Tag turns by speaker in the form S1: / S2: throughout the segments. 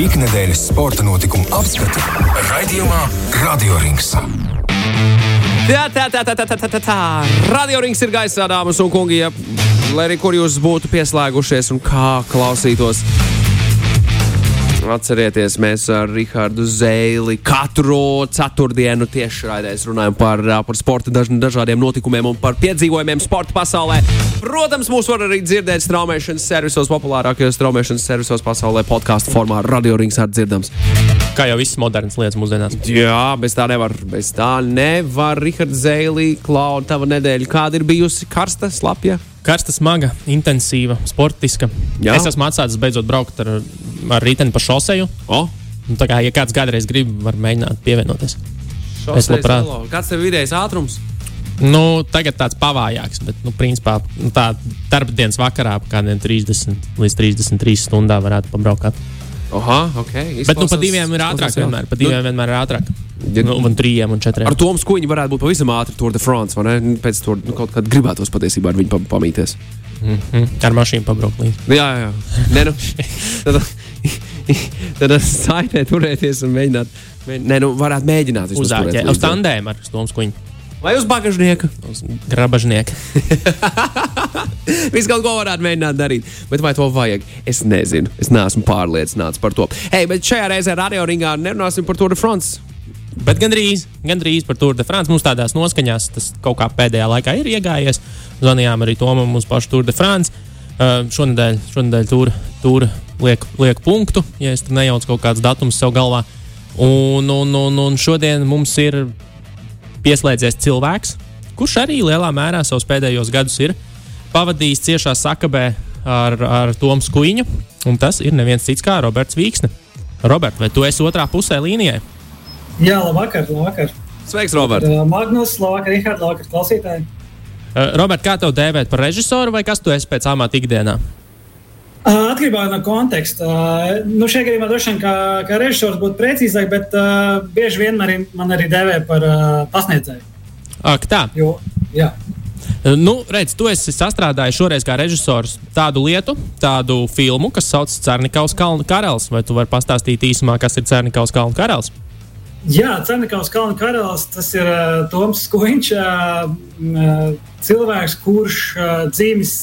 S1: Ikdienas sporta notikumu apskatu raidījumā Radio Rings.
S2: Tā, tā, tā, tā, tā, tā, tā, tā. Radio Rings ir gaisā, dāmas un kungi. Ja, lai arī kur jūs būtu pieslēgušies un kā klausītos, Atcerieties, mēs ar Rahādu Zēli katru ceturtdienu tieši raidēs runājam par, par sporta daž, dažādiem notikumiem un par piedzīvojumiem sporta pasaulē. Protams, mūs var arī dzirdēt straumēšanas servisos, populārākajos straumēšanas servisos pasaulē, podkāstu formā, radio rings ar dzirdams.
S3: Kā jau viss moderns lietas mūsdienās.
S2: Jā, bez tā nevar. Bez tā nevar. Rahāda Zēli, Klauda, tava nedēļa, kāda ir bijusi karsta, slapja?
S3: Karsta, smaga, intensīva, sportiska.
S2: Jā.
S3: Es esmu atsācis beidzot braukt ar, ar riteni pa šoseju.
S2: O,
S3: Un Tā kā, ja kāds kādreiz grib, var mēģināt pievienoties. Es labprāt.
S2: Selo. Kāds tev vidējais ātrums?
S3: Nu, tagad tāds pavājāks, bet, nu, principā, nu, tā darba dienas vakarā kādiem 30 līdz 33 stundām varētu pabraukt.
S2: Oha, ok.
S3: Bet, nu, pa diviem ir ātrāk vienmēr. Pa diviem vienmēr ir ātrāk.
S2: Ja-
S3: Nu, un trījiem un četriem.
S2: Ar Tomu Skuiņu varētu būt pavisam ātri Tour de France, vai ne? Pēc tam nu, kaut kādā gribētos patiesībā ar viņu pa- pamīties.
S3: Mhm. Ar mašīnu pabraukt līdzi.
S2: Jā, jā. Nē, nu, tad, tad saitē turēties un mēģināt. mēģināt Nē, nu, varētu mēģināt. vismaz
S3: Uz tandēm ar Toms Kuņu.
S2: Vai uz bagažnieka?
S3: Uz grabažnieku.
S2: Viss kaut ko varētu mēģināt darīt. Bet vai to vajag? Es nezinu. Es neesmu pārliecināts par to. Hei, bet šajā reizē radio ringā nerunāsim par Tour de France.
S3: Bet gandrīz, gandrīz par Tour de France mums tādās noskaņās tas kaut kā pēdējā laikā ir iegājies. Zvanījām arī Tomam uz pašu Tour de France. Uh, šonadēļ, šonadēļ tur, tur liek, liek punktu, ja es tur nejaucu kaut kāds datums sev galvā. Un, un, un, un šodien mums ir pieslēdzies cilvēks, kurš arī lielā mērā savus pēdējos gadus ir pavadījis ciešā sakabē ar, ar Tomu Skuiņu. Un tas ir neviens cits kā Roberts Vīksne. Robert, vai tu esi otrā pusē līnijai?
S4: Jā, labvakar, labvakar.
S2: Sveiks, Robert!
S4: Uh, Magnus, labvakar, Rihards, labvakar, klausītāji.
S3: Uh, Robert, kā tev dēvēt par režisoru vai kas tu esi pēc amata ikdienā?
S4: Uh, Atkarībā no konteksta. Nu, šajā gadījumā droši vien kā, kā režisors būtu precīzāk, bet uh, bieži vien arī, man arī dēvē par uh, pasniedzēju.
S3: Ak, tā.
S4: Jo, jā.
S3: Nu, redz, tu esi sastrādājis šoreiz kā režisors tādu lietu, tādu filmu, kas saucas Cernikaus kalnu karalis. Vai tu vari pastāstīt īsumā, kas ir Cernikaus kalnu karalis?
S4: Jā, Cernikavas kalna karalis, tas ir uh, Toms Skuiņš, uh, cilvēks, kurš uh, dzīvis,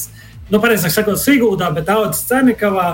S4: nu, pareizāk sakot, Siguldā, bet audzis Cernikavā.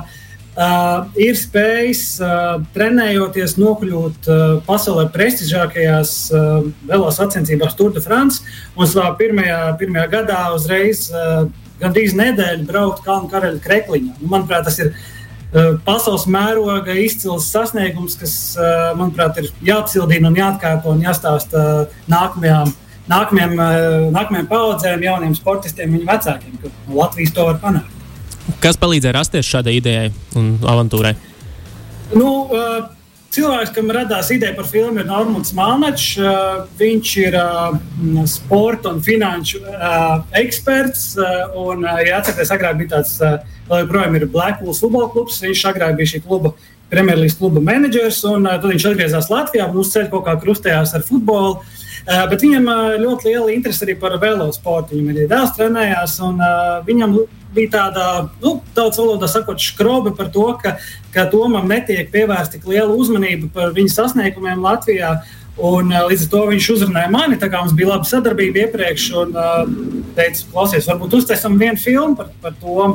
S4: Uh, ir spējis, uh, trenējoties, nokļūt uh, pasaulē prestižākajās uh, velos sacensībās Tour de France. Un savā pirmajā, pirmajā gadā uzreiz uh, gandrīz nedēļu braukt Kalnu karaļa krekliņā. Nu, manuprāt, tas ir uh, pasaules mēroga izcils sasniegums, kas, uh, manuprāt, ir jāapsildina un jāatkārto un jāstāsta uh, nākamajām. Nākamajām, uh, nākamajām paudzēm, jauniem sportistiem, viņu vecākiem, ka no Latvijas to var panākt.
S3: Kas palīdzēja rasties šādai idejai un avantūrai?
S4: Nu, uh, cilvēks, kam radās ideja par filmu, ir Normons Malnečs. Uh, viņš ir sporta un finanšu eksperts. Un, ja atceraties, agrāk bija tāds, vēl joprojām ir Blackpool futbola klubs. Viņš agrāk bija šī kluba Premjerlīgas kluba menedžers, un tad viņš atgriezās Latvijā. Mūsu ceļš kaut kā krustējās ar futbolu. Uh, bet viņam uh, ļoti liela interese arī par velosportu. Viņam arī dēls trenējās, un uh, viņam bija tāda, nu, tautas valodā sakot, skrobe par to, ka, ka Tomam netiek pievērsta tik liela uzmanība par viņa sasniegumiem Latvijā. Un, līdz ar to viņš uzrunāja mani, mums bija laba sadarbība iepriekš, un uh, teica, klausies, varbūt uztaisam vienu filmu par, par to.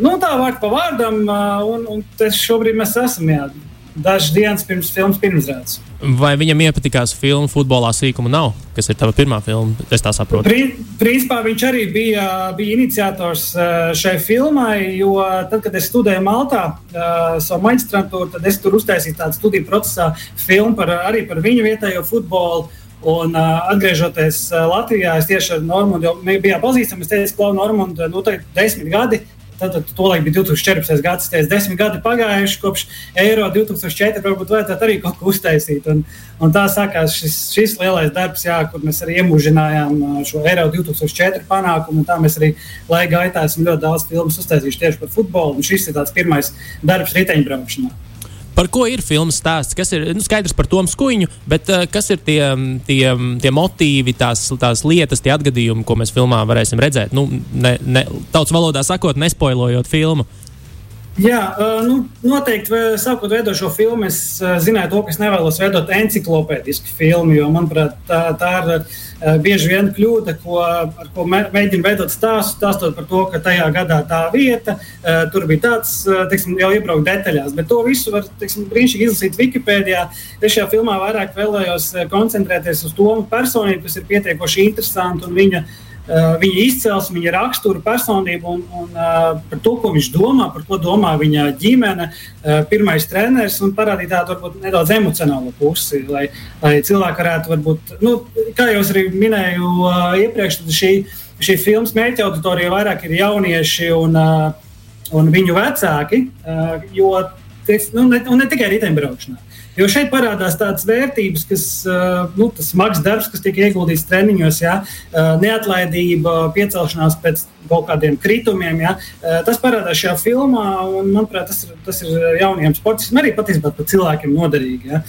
S4: Nu, tā vārdu pa vārdam, un, un tas šobrīd mēs esam jā, dažas dienas pirms filmas pirmizrādes.
S3: Vai viņam iepatikās filma Futbolā sīkuma nav, kas ir tava pirmā filma? Es tā saprotu.
S4: Pri, principā viņš arī bija, bija iniciators uh, šai filmai, jo tad, kad es studēju Maltā, uh, savu maģistrantūru, tad es tur uztaisīju tādu studiju procesā filmu par, arī par viņu vietējo futbolu. Un, uh, atgriežoties uh, Latvijā, es tieši ar Normānu jau bijām pazīstami. Es teicu, ka Normāna nu, ir desmit gadi. Tad, tad tolaik bija 2014. gads, tas ir desmit gadi pagājuši kopš Eiro 2004. Varbūt vajadzētu arī kaut ko uztaisīt. Un, un tā sākās šis, šis lielais darbs, jā, kur mēs arī iemūžinājām uh, šo Eiro 2004 panākumu. Tā mēs arī laika gaitā esam ļoti daudz filmu uztaisījuši tieši par futbolu. Šis ir tāds pirmais darbs riteņbraukšanā.
S3: Par ko ir filmas stāsts? Kas ir nu, skaidrs par Tomu Skuiņu, bet uh, kas ir tie, tie, tie motīvi, tās, tās lietas, tie atgadījumi, ko mēs filmā varēsim redzēt? Nu, ne, ne, tautas valodā sakot, nespoilojot filmu.
S4: Jā, nu, noteikti, sākot veidot šo filmu, es zināju, to, ka es nevēlos veidot enciklopēdisku filmu, jo, manuprāt, tā, tā ir bieži vien kļūda, ko, ar ko mēģina veidot stāstu, stāstot par to, ka tajā gadā tā vieta, tur bija tāds, teiksim, jau iebraukt detaļās, bet to visu var, teiksim, brīnišķīgi izlasīt Wikipēdijā. Es šajā filmā vairāk vēlējos koncentrēties uz to personību, kas ir pietiekoši interesanti un viņa Eh, viņa izcelsme, viņa rakstura, personība un, un uh, par to, ko viņš domā, par ko domā viņa ģimene, uh, pirmais treneris un parādīt tādu varbūt nedaudz emocionālu pusi, lai, lai cilvēki varētu, varbūt, nu, kā jau es arī minēju iepriekš, šī, šī filmas mērķa auditorija vairāk ir jaunieši un, un viņu vecāki, jo, nu, ne, un ne tikai riteņbraukšanā. Jo šeit parādās tādas vērtības, kas nu, tas smags darbs, kas tika ieguldīts treniņos, ja, neatlaidība, piecelšanās pēc kaut kādiem kritumiem. Ja, tas parādās šajā filmā, un manuprāt, tas ir, tas ir jauniem sportistiem, arī patiesībā pat cilvēkiem noderīgi. Ja.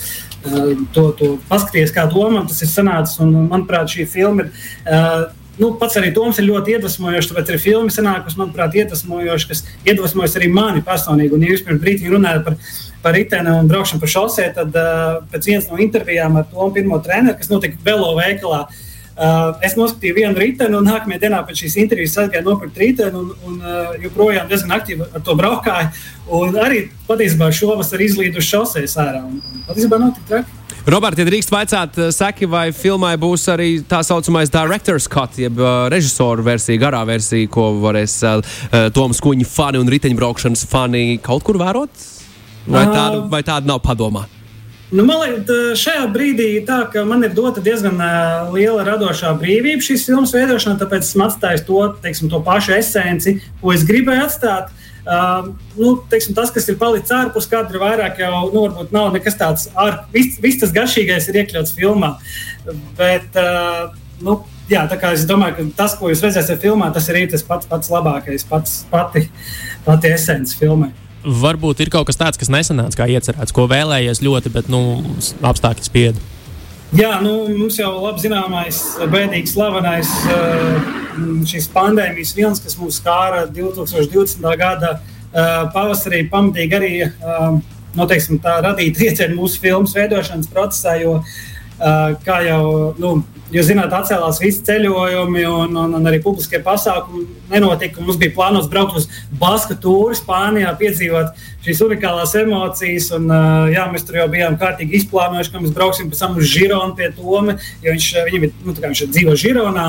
S4: To, to paskatīties, kā domā, tas ir sanācis, un manuprāt, šī filma ir nu, pats arī Toms ir ļoti iedvesmojošs. Tāpēc arī filmas sanākusi, manuprāt, iedvesmojošs, kas iedvesmojas arī mani personīgi. Un, ja jūs pirms brīdī runājat par, par riteni un braukšanu pa šosei, tad uh, pēc vienas no intervijām ar Tomu pirmo treneru, kas notika Velo veikalā, Uh, es noskatīju vienu riteni, un nākamajā dienā pēc šīs intervijas aizgāju nopirkt riteni, un, un uh, joprojām diezgan aktīvi ar to braukāju. Un arī patiesībā šovasar izlīdu uz šoseis ārā. Un, un patiesībā nav tik traki.
S2: Robert, ja drīkst vaicāt, eh, saki, vai filmai būs arī tā saucamais director's cut, jeb uh, režisoru versija, garā versija, ko varēs uh, Toms Kuņa fani un riteņbraukšanas fani kaut kur vērot? Vai tāda, vai tāda nav padomā?
S4: Nu, man liekas, šajā brīdī tā, man ir dota diezgan liela radošā brīvība šīs filmas veidošanā, tāpēc esmu atstājis to, teiksim, to pašu esenci, ko es gribēju atstāt. Uh, nu, teiksim, tas, kas ir palicis ārpus kadra, vairāk jau nu, nav nekas tāds. Ar, viss, viss tas garšīgais ir iekļauts filmā. Bet, uh, nu, jā, es domāju, ka tas, ko jūs redzēsiet filmā, tas ir tas pats, pats labākais, pats, pati, pati esence filmai.
S3: Varbūt ir kaut kas tāds, kas nesanāca kā iecerēts, ko vēlējies ļoti, bet nu, apstākļi spieda.
S4: Jā, nu, mums jau labi zināmais, bēdīgs, slavenais uh, šīs pandēmijas vilnis, kas mūs skāra 2020. gada uh, pavasarī, pamatīgi arī uh, noteiksim, tā radīja triecienu mūsu filmas veidošanas procesā. Jo, kā jau nu, Jūs zināt, atcēlās visi ceļojumi, un, un, un arī publiskie pasākumi nenotika. Mums bija plānots braukt uz Basku tūri Spānijā, piedzīvot šīs unikālās emocijas. Un, jā, mēs tur jau bijām kārtīgi izplānojuši, ka mēs brauksim pēc tam uz Žironu pie Toma, jo viņš, viņam nu, viņš dzīvo Žironā.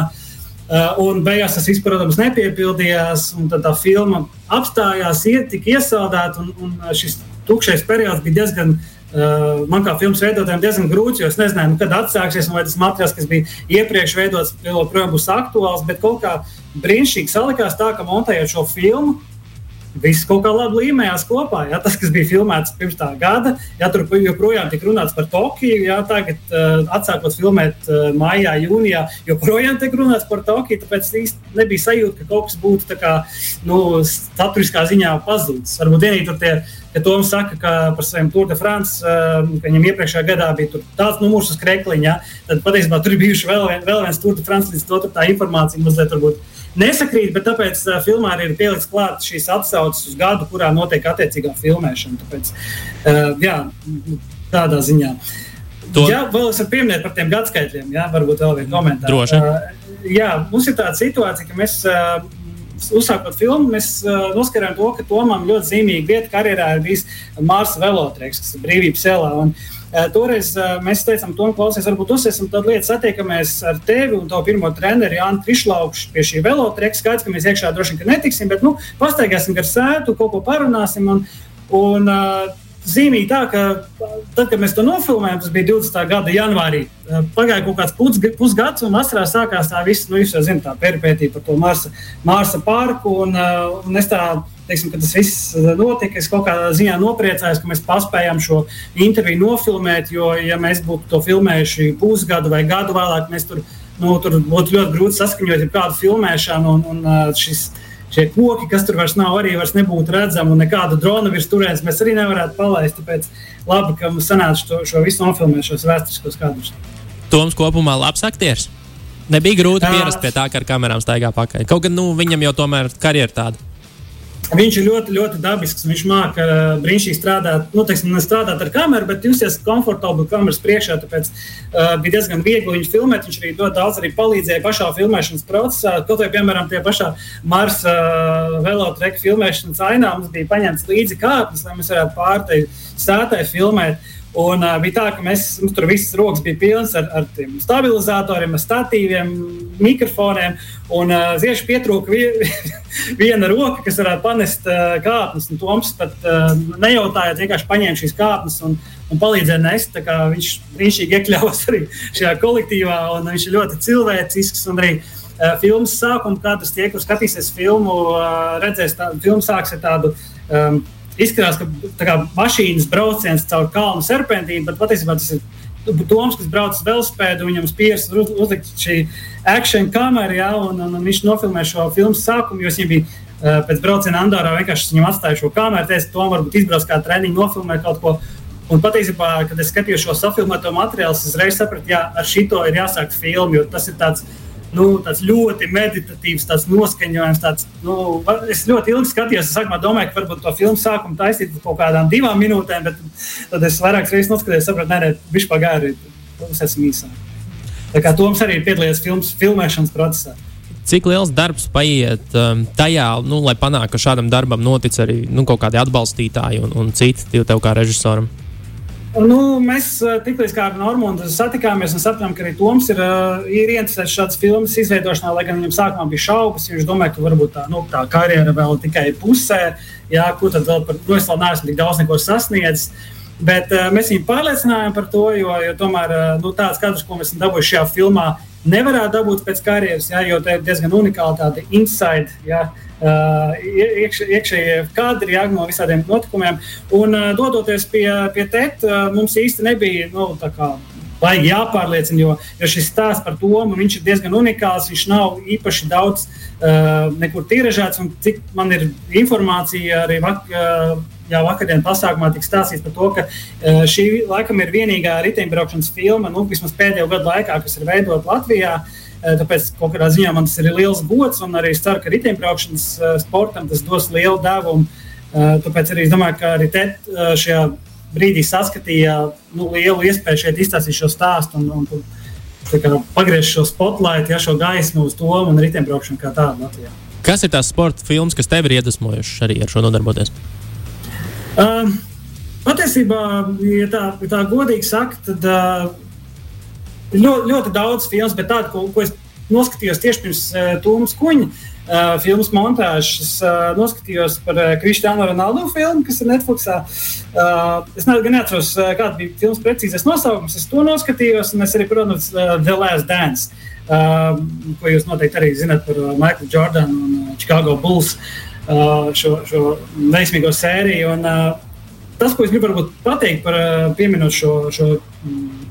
S4: Un beigās tas viss, protams, nepiepildījās. Tad tā filma apstājās, tika iesaldēta, un, un šis tukšais periods bija diezgan man kā filmas veidotājiem diezgan grūti, jo es nezināju, nu, kad atsāksies, vai tas materiāls, kas bija iepriekš veidots, joprojām būs aktuāls. Bet kaut kā brīnišķīgi salikās tā, ka montējot šo filmu, viss kaut kā labi līmējās kopā. Ja? Tas, kas bija filmēts pirms tā gada, ja tur joprojām tika runāts par Tokiju, ja? tagad uh, atsākot filmēt uh, maijā, jūnijā, joprojām tiek runāts par Tokiju. Tāpēc īsti nebija sajūta, ka kaut kas būtu kā, nu, saturiskā ziņā pazudis. Varbūt vienīgi tur tie. Ja Toms saka, ka par saviem Tour de France, uh, ka viņam iepriekšējā gadā bija tāds numurs uz krekliņa, tad patiesībā tur bija vēl, vien, vēl viens Tour de France, līdz to tā informācija mazliet varbūt nesakrīt, bet tāpēc uh, filmā arī ir pielikts klāt šīs atsauces uz gadu, kurā notiek attiecīgā filmēšana. Tāpēc, uh, jā, tādā ziņā. To... Jā, vēl es varu pieminēt par tiem gadskaitļiem. Jā, varbūt vēl vienu komentāru.
S3: Droši. Uh,
S4: jā, mums ir tāda situācija, ka mēs. Uh, Uzsākot filmu, mēs uh, noskarām to, ka Tomam ļoti zīmīga vieta karjerā ir bijis Mārsa Velotreks, kas ir brīvības ielā. Un, uh, toreiz eh, mēs teicām, Tom, klausies, varbūt uzsēsim tādu lietu, satiekamies ar tevi un tavu pirmo treneru Jānu Krišlaukšu pie šī velotreka. Skaidrs, ka mēs iekšā droši vien netiksim, bet nu, pastaigāsim gar sētu, kaut ko parunāsim. Un, un, uh, zīmīgi tā, ka tad, kad mēs to nofilmējām, tas bija 20. gada janvārī. Pagāja kaut kāds pus, pusgads, un vasarā sākās tā visa, nu, jūs jau zināt, tā peripētīja par to Marsa, Marsa parku. Un, un es tā teiksim, kad tas viss eh, notika, es kaut kādā ziņā nopriecājos, ka mēs paspējām šo interviju nofilmēt. Jo, ja mēs būtu to filmējuši pusgadu vai gadu vēlāk, mēs tur, nu, tur būtu ļoti grūti saskaņot kādu filmēšanu. Un, un eh, šis, šie koki, kas tur vairs nav, arī vairs nebūtu redzami, un nekādu drona virs turienes mēs arī nevarētu palaist. Tāpēc labi, ka mums sanāca šo, šo visu nofilmēt, šos vēsturiskos kadrus.
S3: Toms kopumā labs aktieris. Nebija grūti pierast pie tā, ka ar kamerām staigā pakaļ. Kaut gan nu, viņam jau tomēr karjera tāda.
S4: Viņš ir ļoti, ļoti dabisks. Viņš māca brīnišķīgi strādāt, nu, teiksim, strādāt ar kameru, bet justies komfortabli kameras priekšā. Tāpēc uh, bija diezgan viegli viņu filmēt. Viņš arī ļoti daudz arī palīdzēja pašā filmēšanas procesā. Kaut vai, piemēram, tie pašā Marsa uh, velotreka filmēšanas ainā mums bija paņemts līdzi kāpnes, lai mēs varētu pārteikt sētai filmēt. Un uh, bija tā, ka mēs, mums tur visas rokas bija pilnas ar, ar stabilizatoriem, ar statīviem, mikrofoniem. Un uh, zieši pietrūka vi, viena roka, kas varētu panest uh, kāpnes. Un Toms pat uh, nejautājot, vienkārši paņēma šīs kāpnes un, un palīdzēja nest. Viņš brīnišķīgi iekļāvās arī šajā kolektīvā, un viņš ir ļoti cilvēcisks. Arī uh, filmas sākuma, kad tie, kur skatīsies filmu, uh, redzēs, tā filma sāks ar tādu. Um, izskatās, ka kā, mašīnas brauciens caur kalnu serpentīnu, bet patiesībā tas ir Toms, kas brauc uz velospēdu, viņam spiež uz, uzlikt šī action kamera, ja, un, un, un viņš nofilmē šo filmu sākumu, jo viņam bija uh, pēc brauciena Andorā vienkārši atstāja šo kameru, teica, Tom varbūt izbrauc kā treniņu, nofilmē kaut ko. Un patiesībā, kad es skatījos šo safilmēto materiālu, es uzreiz sapratu, ka ar šito ir jāsāk filmu, jo tas ir tāds nu, ļoti meditatīvs, tāds noskaņojums. Tāds, nu, es ļoti ilgi skatījos, es sākumā domāju, ka varbūt to filmu sākumu taisīt kaut kādām divām minūtēm, bet tad es vairākas reizes noskatījos, sapratu, nē, viņš pagāja, tas esmu īsāk. Tā kā Toms arī ir piedalījies filmas, filmēšanas procesā.
S3: Cik liels darbs paiet um, tajā, nu, lai panāktu, ka šādam darbam notic arī nu, kaut kādi atbalstītāji un, un citi tev kā režisoram?
S4: Nu, mēs eh, tiklīdz ar Normūnu satikāmies un sapratām, ka arī Toms ir, eh, ir interesēts šādas filmas izveidošanā, lai gan viņam sākumā bija šaubas. Viņš domāja, ka varbūt tā, nu, tā karjera vēl tikai pusē, jā, ko tad vēl par to nu, es vēl neesmu tik daudz neko sasniedzis. Bet uh, mēs viņu pārliecinājām par to, jo, jo tomēr uh, nu, tāds kadrs, ko mēs esam dabūjuši šajā filmā, nevarētu dabūt pēc karjeras, jā, jo tā ir diezgan unikāla tāda inside. Jā, Uh, iekš, iekšējie kadri jā, no visādiem notikumiem. Un uh, dodoties pie, pie TET, uh, mums īsti nebija nu, baigi jāpārliecina, jo, jo šis stāsts par Tomu ir diezgan unikāls. Viņš nav īpaši daudz uh, nekur tiražēts, un cik man ir informācija arī vak, uh, jau vakardienas pasākumā tika stāstīts par to, ka uh, šī laikam ir vienīgā riteņbraukšanas filma, nu, vismaz pēdējo gadu laikā, kas ir veidota Latvijā. Uh, tāpēc kādā ziņā man tas ir liels gods, un arī es ceru, ka riteņbraukšanas sportam tas dos lielu devumu. Tāpēc arī es domāju, ka arī te šajā brīdī saskatīja nu, lielu iespēju šeit izstāstīt šo stāstu un, un, un pagriezt šo spotlight, ja, šo gaismu uz to un riteņbraukšanu kā tādu Latvijā.
S3: Kas ir tās sporta filmas, kas tev ir iedvesmojušas arī ar šo nodarboties?
S4: Um, patiesībā, ja tā, ja tā godīgi sakot, tad uh, ļoti, ļoti daudz filmu, bet tādu, ko, ko es noskatījos tieši pirms uh, Tūmas kuņa. Uh, filmas montāžas uh, noskatījos par uh, Kristiānu Ronaldu filmu, kas ir Netflix. Uh, es ne, neatceros, uh, kāda bija filmas precīzais nosaukums. Es to noskatījos, un es arī, protams, uh, The Last Dance, uh, ko jūs noteikti arī zinat par uh, Michael Jordanu un uh, Chicago Bulls uh, šo, šo veiksmīgo sēriju. Un, uh, tas, ko es gribu pateikt par uh, pieminot šo, šo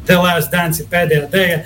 S4: The Last Dance ir pēdējā dēļa.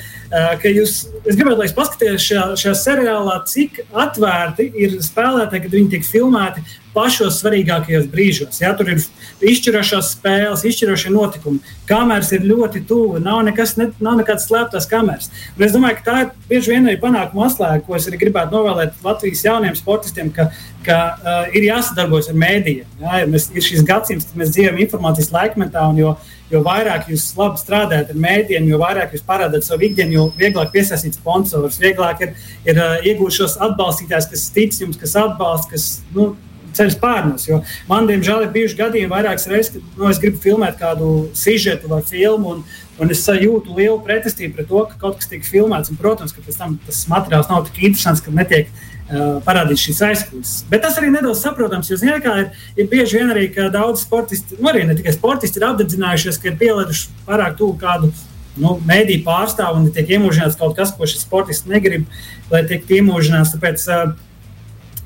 S4: Ka jūs, es gribētu, lai jūs paskatītos šajā, šajā seriālā, cik atvērti ir spēlētāji, kad viņi tiek filmēti pašos svarīgākajos brīžos. Ja? Tur ir izšķirošās spēles, izšķirošie notikumi. Kameras ir ļoti tuvu, nav, nekas, ne, nav nekādas slēptas kameras. Un es domāju, ka tā ir bieži vien arī panākuma atslēga, ko es arī gribētu novēlēt Latvijas jauniem sportistiem, ka, ka uh, ir jāsadarbojas ar mēdījiem. Ja? Mēs, ir šis gadsimts, kad mēs dzīvojam informācijas laikmetā, un jo, jo vairāk jūs labi strādājat ar mēdījiem, jo vairāk jūs parādāt savu ikdienu, jo vieglāk piesaistīt sponsorus, vieglāk ir, ir uh, iegūt šos atbalstītājus, kas tic jums, kas atbalsta, kas nu, ceļ spārnos. Man, diemžēl, ir bijuši gadījumi vairākas reizes, kad nu, es gribu filmēt kādu sižetu vai filmu. Un, Un es jūtu lielu pretestību pret to, ka kaut kas tiek filmēts. Un, protams, ka pēc tam tas materiāls nav tik interesants, ka netiek uh, parādīts šīs aizkulisēs. Bet tas arī nedaudz saprotams, jo ziniet, ir, ir bieži vien arī daudz sportisti, nu arī ne tikai sportisti, ir apdedzinājušies, ka ir pielieduši pārāk tuvu kādu nu, mēdīju pārstāvu un tiek iemūžināts kaut kas, ko šis sportists negrib, lai tiek iemūžināts. Tāpēc uh,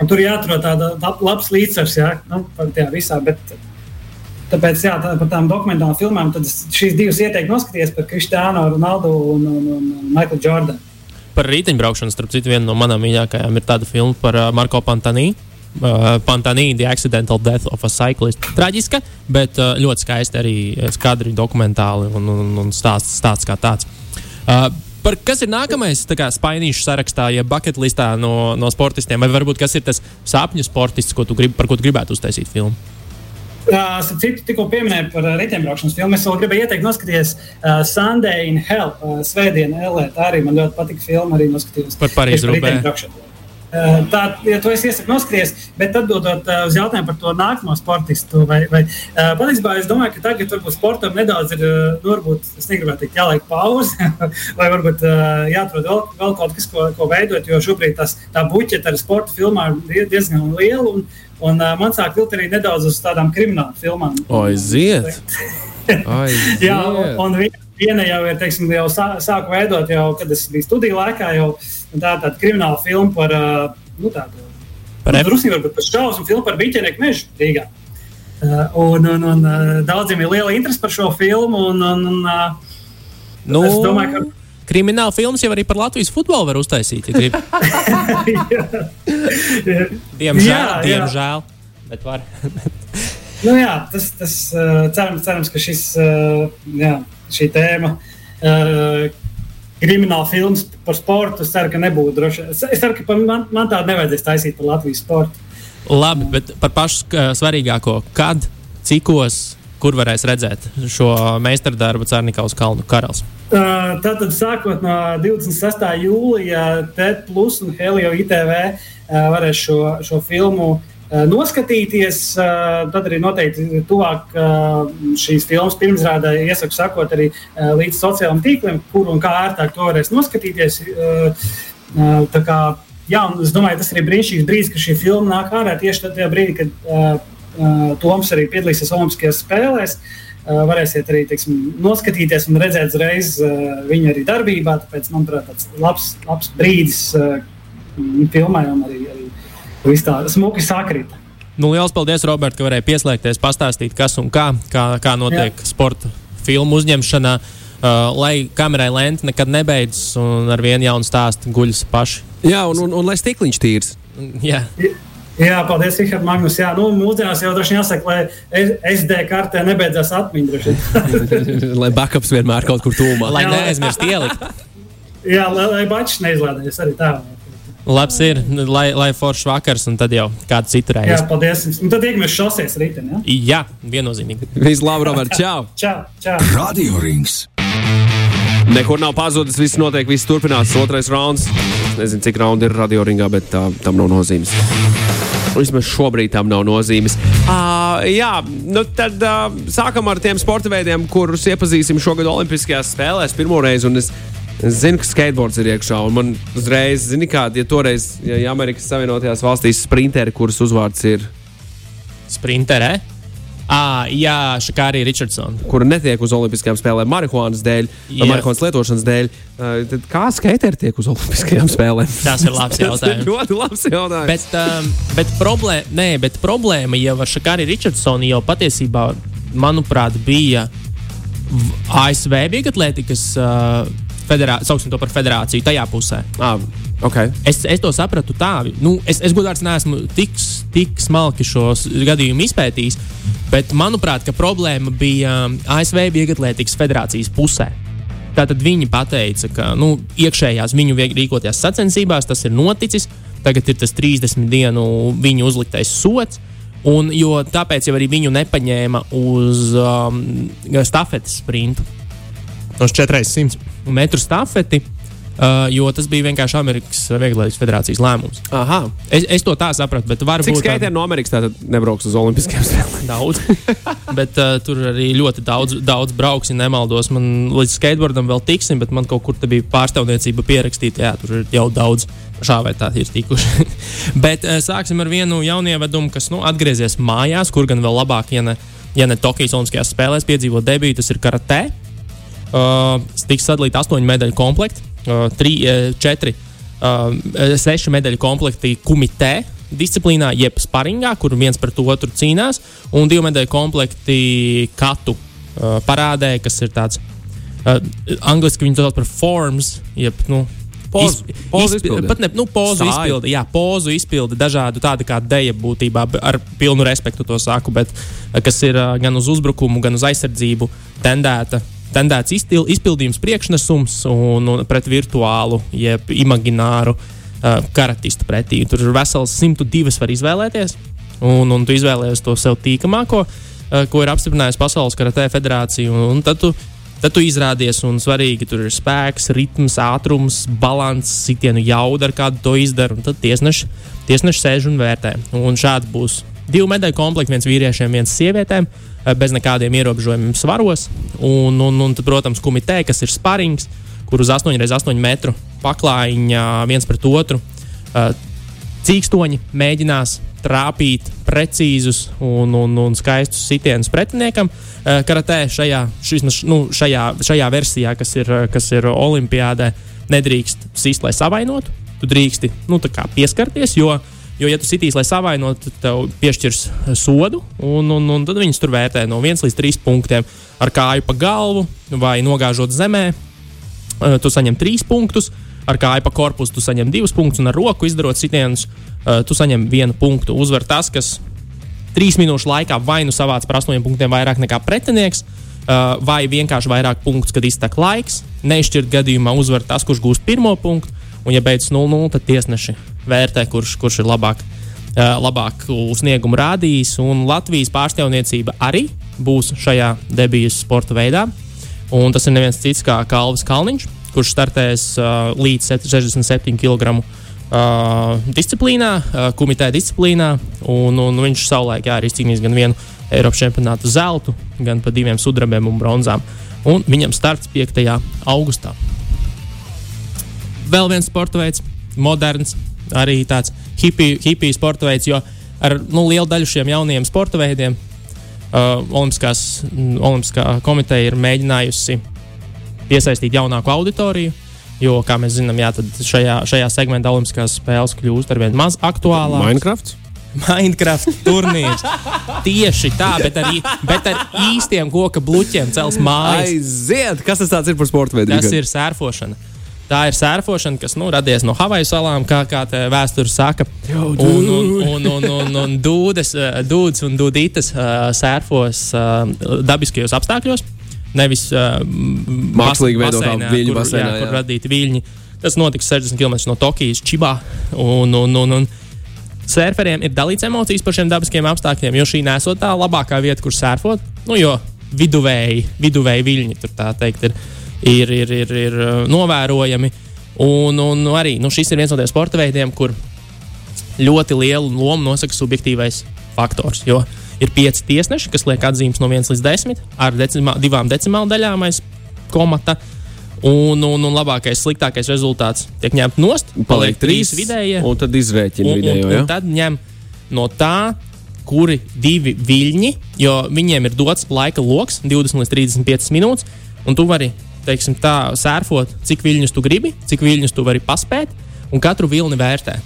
S4: Tur jāatrod tāda labs līdzsvars, jā, nu, tajā visā. Bet, tāpēc, jā, tā, par tām dokumentālām filmām, tad šīs divas ieteikti noskatīties par Kristiānu, Ronaldu un, un, un Michaelu Jordanu.
S3: Par riteņbraukšanu, starp citu, viena no manām mīļākajām ir tāda filma par uh, Marko Pantanī. Uh, Pantanī, The Accidental Death of a Cyclist. Traģiska, bet uh, ļoti skaisti arī skadri, dokumentāli un, un, un stāsts, stāsts kā tāds. Uh, Par kas ir nākamais spainīšu sarakstā, ja bucket listā no, no sportistiem, vai varbūt kas ir tas sapņu sportists, ko tu grib, par ko tu gribētu uztaisīt filmu?
S4: Uh, citu tikko pieminēju par uh, riteņbraukšanas filmu. Es vēl gribēju ieteikt, noskatīties uh, Sunday in Hell, uh, Svētdiena, LE. Tā arī man ļoti patika filma, arī noskatījos
S3: par Parīzes
S4: rūpēm. Uh, tā ja to es iesaku noskatīties, bet atbildot uh, uz jautājumu par to nākamo sportistu, vai, vai uh, patiesībā es domāju, ka tagad varbūt sportam nedaudz ir, nu, varbūt, es negribētu teikt, jāliek pauze, vai varbūt jāatrod vēl, vēl kaut kas, ko, ko veidot, jo šobrīd tas, tā buķeta ar sporta filmām ir diezgan liela. Un, Un, man sāk vilkt arī nedaudz uz tādām kriminālu filmām.
S2: Aiziet!
S4: Aiziet. Jā, un, un viena jau ir, teiksim, jau sā, sāku veidot, jau, kad es biju studiju laikā, jau tā tāda krimināla filma par, nu, tādu, par nu, drusku varbūt par šausmu filmu par biķenieku mežu Rīgā. Un, un, un daudziem ir liela interese par šo filmu, un, un, un
S3: nu... es domāju, ka Krimināla filmas jau arī par Latvijas futbolu var uztaisīt, ja diemžēl, jā, jā. diemžēl, bet var.
S4: Nu, jā, tas, tas cerams, cerams, ka šis, jā, šī tēma. Krimināla filmas par sportu. Es ceru, ka nebūtu droši. Es ceru, ka man, man tādu nevajadzēs taisīt par Latvijas sportu.
S3: Labi, bet par pašu svarīgāko, kad, cikos, kur varēs redzēt šo meistardarbu Cārnikaus kalnu karalis?
S4: Tātad sākot no 26. jūlija TED Plus un Helio ITV varēs šo, šo filmu noskatīties. Tad arī noteikti tuvāk šīs filmas pirmsrādē iesaku sakot arī līdz sociālajiem tīkliem, kur un kā ērtāk to varēs noskatīties. Kā, jā, es domāju, tas ir brīnišķīgs brīdis, ka šī filma nāk ārā tieši tajā brīdī, kad Toms arī piedalīsies Olimpiskajās spēlēs. Varēsiet arī teiksim, noskatīties un redzēt uzreiz viņu arī darbībā. Tāpēc, manuprāt, tas ir labs, labs brīdis filmai un arī viss tā smuki sakrita.
S3: Nu, liels paldies, Robert, ka varēji pieslēgties, pastāstīt, kas un kā, kā, kā notiek Jā. sporta filmu uzņemšanā. Uh, lai kamerai lente nekad nebeidzas un ar vienu jaunu stāstu guļas paši.
S2: Jā, un, un, un lai stikliņš tīrs.
S3: Jā.
S4: Jā, paldies, Rihard Magnus. Jā, nu, mūsdienās jau droši vien jāsaka, lai SD kartē nebeidzās atmiņa.
S2: lai backups vienmēr kaut kur tūmā.
S3: Lai neaizmirst ielikt.
S4: Jā, lai, lai bačs neizlādējas arī tā.
S3: Labs ir, lai, lai foršs vakars, un tad jau kādu citu reizi.
S4: Jā, paldies. Un tad tiekamies šoseis rītdien. Ja?
S3: Jā, viennozīmīgi.
S2: Vislabāk, Robert. Čau!
S4: čau, čau.
S1: Radio rings.
S2: Nekur nav pazudis, viss notiek, viss turpinās. Otrais rauns. Es nezinu, cik raundi ir radio ringā, bet tā, tam nav nozīmes. Vismaz šobrīd tam nav nozīmes. Uh, jā, nu tad uh, sākam ar tiem sporta veidiem, kurus iepazīsim šogad Olimpiskajās spēlēs pirmo reizi. Es zinu, ka skateboards ir iekšā, un man uzreiz, zini, kāda, ja toreiz, ja Amerikas Savienotajās valstīs sprinteri, kuras uzvārds ir
S3: Sprinterē. Ah, jā, Šakārija Richardsona.
S2: Kura netiek uz Olimpiskajām spēlēm marihuānas dēļ, vai marihuānas lietošanas dēļ. Tad kā skateri tiek uz Olimpiskajām spēlēm?
S3: Tas ir labs jautājums.
S2: Ļoti labs jautājums.
S3: Bet, um, bet, problēma, nē, bet problēma jau ar Šakāriju Richardsonu jau patiesībā, manuprāt, bija ASV vieglatlētikas. Uh, federā, sauksim to par federāciju tajā pusē.
S2: Ah, okay.
S3: es, es to sapratu tā, nu, es, es godīgi neesmu tik, tik smalki šo gadījumu izpētījis, bet manuprāt, problēma bija um, ASV Vieglatlētikas federācijas pusē. Tātad viņi teica, ka nu, iekšējās viņu rīkotajās sacensībās tas ir noticis. Tagad ir tas 30 dienu viņu uzliktais sots. Un, jo tāpēc jau arī viņu nepaņēma uz um, stafetes sprintu. Uz 400 metru stafeti. Uh, jo tas bija vienkārši Amerikas Vieglības federācijas lēmums.
S2: Aha.
S3: Es, es to tā sapratu.
S2: Cik skaitļi no Amerikas tātad nebrauks uz Olimpiskajām spēlēm?
S3: Daudz. bet uh, tur arī ļoti daudz, daudz brauks, ja nemaldos. Man līdz skateboardam vēl tiksim, bet man kaut kur bija pārstāvniecība pierakstīta. Jā, tur ir jau daudz šā vai tā ir tikuši. bet uh, sāksim ar vienu jaunievedumu, kas nu, atgriezies mājās, kur gan vēl labāk, ja ne, ja ne Tokijas Olimpiskajās spēlēs piedzīvo debītu, tas ir karatē. Uh, tiks sadalīti astoņu medaļu komplekti, uh, tri, uh, četri, uh, seši medaļu komplekti kumitē disciplīnā, jeb sparingā, kur viens pret otru cīnās, un divi medaļu komplekti katu uh, parādē, kas ir tāds uh, angļuiski viņi to sauc par forms, jeb nu,
S2: Pozu, pozu izpildi.
S3: Pat ne nu, pozu Stāju. izpildi, jā, pozu izpildi dažādu tādu kā deja būtībā, ar pilnu respektu to saku, bet kas ir gan uz uzbrukumu, gan uz aizsardzību tendēta tendēts izpil, izpildījums, priekšnesums un, un pret virtuālu, jeb imagināru uh, karatistu pretī. Tur ir vesels 102 var izvēlēties, un, un tu izvēlējies to sev tīkamāko, uh, ko ir apstiprinājusi Pasaules karatē federācija. Un, un tad tu Tad tu izrādies, un svarīgi tur ir spēks, ritms, ātrums, līdzsvars, sitienu jauda, ar kādu to izdara. Tad tiesneši, tiesneši sēž un vērtē. Un šādi būs divi medaļu komplekti, viens vīriešiem, viens sievietēm, eh, bez nekādiem ierobežojumiem svaros. Un, un, un tad, protams, komitē, kas ir sparings, kur uz 8x8 metru paklājiņā viens pret otru. Eh, cīkstoņi mēģinās trāpīt precīzus un, un, un skaistus sitienus pretiniekam. Uh, karatē šajā, šis, nu, šajā, šajā versijā, kas ir, kas ir Olimpijādē, nedrīkst sist, lai savainotu. Tu drīksti nu, pieskarties, jo, jo, ja tu sitīs, lai savainotu, tad tev piešķirs sodu, un, un, un tad viņus tur vērtē no 1 līdz 3 punktiem ar kāju pa galvu vai nogāžot zemē. Uh, tu saņem 3 punktus, ar kāju pa korpusu tu saņem 2 punktus, un ar roku izdarot sitienus uh, tu saņem vienu punktu. Uzvar tas, kas trīs minūšu laikā vai nu savāc par astoņiem punktiem vairāk nekā pretinieks, vai vienkārši vairāk punktus, kad iztek laiks. Neizšķirt gadījumā uzvar tas, kurš gūs pirmo punktu, un ja beidzas 0-0, tad tiesneši vērtē, kurš, kurš ir labāk. Labāku sniegumu rādījis, un Latvijas pārstāvniecība arī būs šajā debijas sporta veidā. Un tas ir neviens cits kā Kalvis Kalniņš, kurš startēs uh, līdz 67 kg uh, disciplīnā, uh, kumitē disciplīnā. Un, un viņš savulaik jā, ir izcīnījis gan vienu Eiropas čempionātu zeltu, gan pa diviem sudrabiem un bronzām. Un viņam starts 5. augustā. Vēl viens sporta veids, moderns, arī tāds hipiju, sporta veids, jo ar nu, lielu daļu šiem jaunajiem sporta veidiem uh, Olimpiskās, Olimpiskā komiteja ir mēģinājusi piesaistīt jaunāku auditoriju. Jo, kā mēs zinām, jā, šajā, šajā segmentā Olimpiskās spēles kļūst ar vien maz aktuālākas.
S2: Minecraft?
S3: Minecraft turnīrs. Tieši tā, bet ar, bet ar īstiem koka bluķiem cels mājas.
S2: Aiziet! Kas tas ir par sporta veidu?
S3: Tas ir sērfošana. Tā ir sērfošana, kas nu, radies no Havaju salām, kā, kā vēsture saka. Un, un, un, un, un, un dūdes, dūdes un dūdītes sērfos dabiskajos apstākļos nevis
S2: mākslīgi veidotā viļņu basēnā.
S3: Jā, kur radīti viļņi. Tas notiks 60 km no Tokijas, Čibā. Un, un, un, un Sērferiem ir dalīts emocijas par šiem dabiskiem apstākļiem, jo šī nesot tā labākā vieta, kur sērfot. Nu, jo viduvēji, viduvēji viļņi tur tā teikt ir, ir, ir, ir, ir novērojami. Un, un arī nu, šis ir viens no tiem sporta veidiem, kur ļoti lielu lomu nosaka subjektīvais faktors. Jo ir pieci tiesneši, kas liek atzīmes no 1 līdz 10 ar decimā, divām decimāla daļām aiz komata. Un, un, un labākais, sliktākais rezultāts tiek ņemts nost,
S2: paliek, paliek trīs vidējie. Un tad izrēķina vidējo. Un,
S3: un, un tad ņem no tā, kuri divi viļņi, jo viņiem ir dots laika lokus 20 līdz 35 minūtes, un tu vari, teiksim, tā sērfot, cik viļņus tu gribi, cik viļņus tu vari paspēt, un katru vilni vērtē.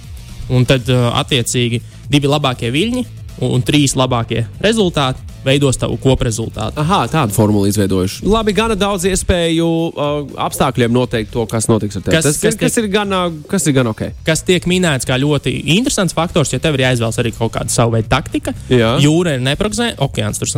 S3: Un tad, attiecīgi, divi labākie viļņi un, un trīs labākie rezultāti veidos tavu koprezultātu.
S2: Aha, tādu formulu izveidojuši. Labi, gana daudz iespēju uh, apstākļiem noteikt to, kas notiks ar tevi. Kas, tas, kas, kas, tiek, ir gan, uh, kas ir gan ok.
S3: Kas tiek minēts kā ļoti interesants faktors, ja tev ir jāizvēlas arī kaut kāda savu veidu taktika. Jā. Jūra ir neprognozējama, okeāns tur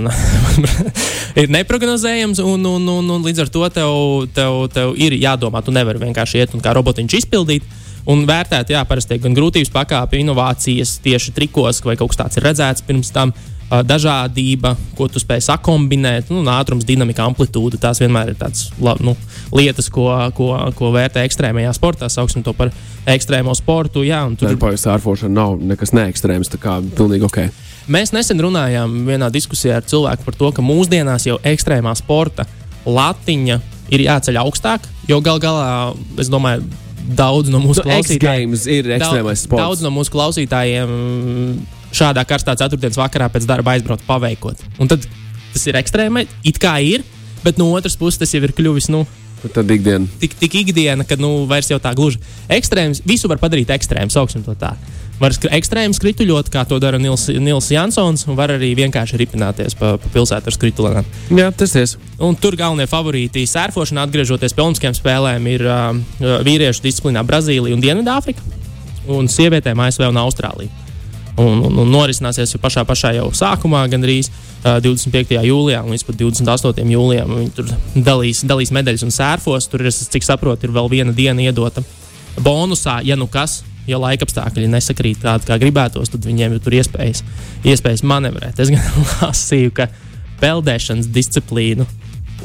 S3: ir neprognozējams, un, un, un, un līdz ar to tev, tev, tev ir jādomā. Tu nevari vienkārši iet un kā robotiņš izpildīt un vērtēt, jā, parasti gan grūtības pakāpe, inovācijas tieši trikos, vai kaut kas tāds ir redzēts pirms tam. Dažādība, ko tu spēj sakombinēt, nu, ātrums, dinamika, amplitūda. Tās vienmēr ir tādas nu, lietas, ko, ko, ko vērtē ekstrēmajā sportā. Sauksim to par ekstrēmo sportu. Jā,
S2: tur jau tādā sārfošana nav nekas neekstrēms, tā kā pilnīgi ok.
S3: Mēs nesen runājām vienā diskusijā ar cilvēku par to, ka mūsdienās jau ekstrēmā sporta latiņa ir jāceļ augstāk, jo gal galā, es domāju, daudz no mūsu
S2: nu, klausītājiem ir ekstrēmais sports.
S3: Daudz no mūsu klausītājiem šādā karstā ceturtdienas vakarā pēc darba aizbraukt paveikot. Un tad tas ir ekstrēmai, it kā ir, bet no otras puses tas jau ir kļuvis. Nu,
S2: Tad ikdiena.
S3: Tik, tik ikdiena, ka nu, vairs jau tā gluži ekstrēms. Visu var padarīt ekstrēmu, sauksim to tā. Var ekstrēmi skrituļot, kā to dara Nils, Nils Jansons, un var arī vienkārši ripināties pa, pa pilsētu ar skrituļiem.
S2: Jā, tas ir.
S3: Un tur galvenie favorīti sērfošanā, atgriežoties pie Olimpiskajām spēlēm, ir uh, vīriešu disciplīnā Brazīlija un Dienvidāfrika, un sievietēm ASV un Austrālija. Un, un, un norisināsies jau pašā, pašā jau sākumā, gandrīz uh, 25. jūlijā līdz 28. jūlijam. Viņi tur dalīs, dalīs medaļas un sērfos. Tur, es, cik saprotu, ir vēl viena diena iedota bonusā, ja nu kas. Ja laika apstākļi nesakrīt tādi, kā gribētos, tad viņiem ir iespējas, iespējas manevrēt. Es gan lasīju, ka peldēšanas disciplīnu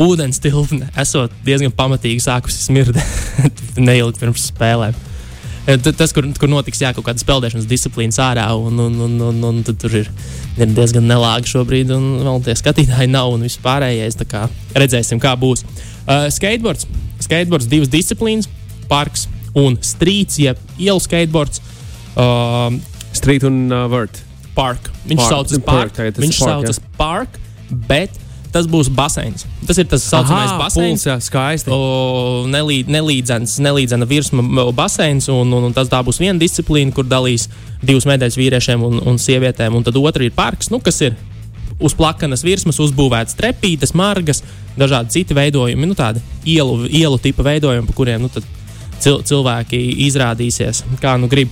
S3: ūdens tilpne esot diezgan pamatīgi sākusi smirdēt neilgi pirms spēlēm. Tas, kur, kur notiks jā, kaut kāda spēlēšanas disciplīna ārā, un, un, un, un, un tur ir, ir diezgan nelāgi šobrīd, un vēl tie skatītāji nav un vispārējais. Kā redzēsim, kā būs. Uh, skateboards. Skateboards divas disciplīnas, parks un strīds, jeb ielu skateboards. Uh,
S2: Street un uh, Vert.
S3: Park. Viņš
S2: Park.
S3: saucas
S2: Park,
S3: Park. Viņš
S2: park,
S3: saucas Park, bet tas būs baseins. Tas ir tas saucamais baseins.
S2: Jā, skaisti.
S3: O, nelīd, nelīdzens, nelīdzena virsma baseins, un, un, un tas tā būs viena disciplīna, kur dalīs divas medaļas vīriešiem un, un sievietēm, un tad otra ir parks, nu, kas ir uz plakanas virsmas uzbūvēts trepītes, margas, dažādi citi veidojumi, nu, tādi ielu, ielu tipa veidojumi, pa kuriem nu, cil, cilvēki izrādīsies, kā nu grib.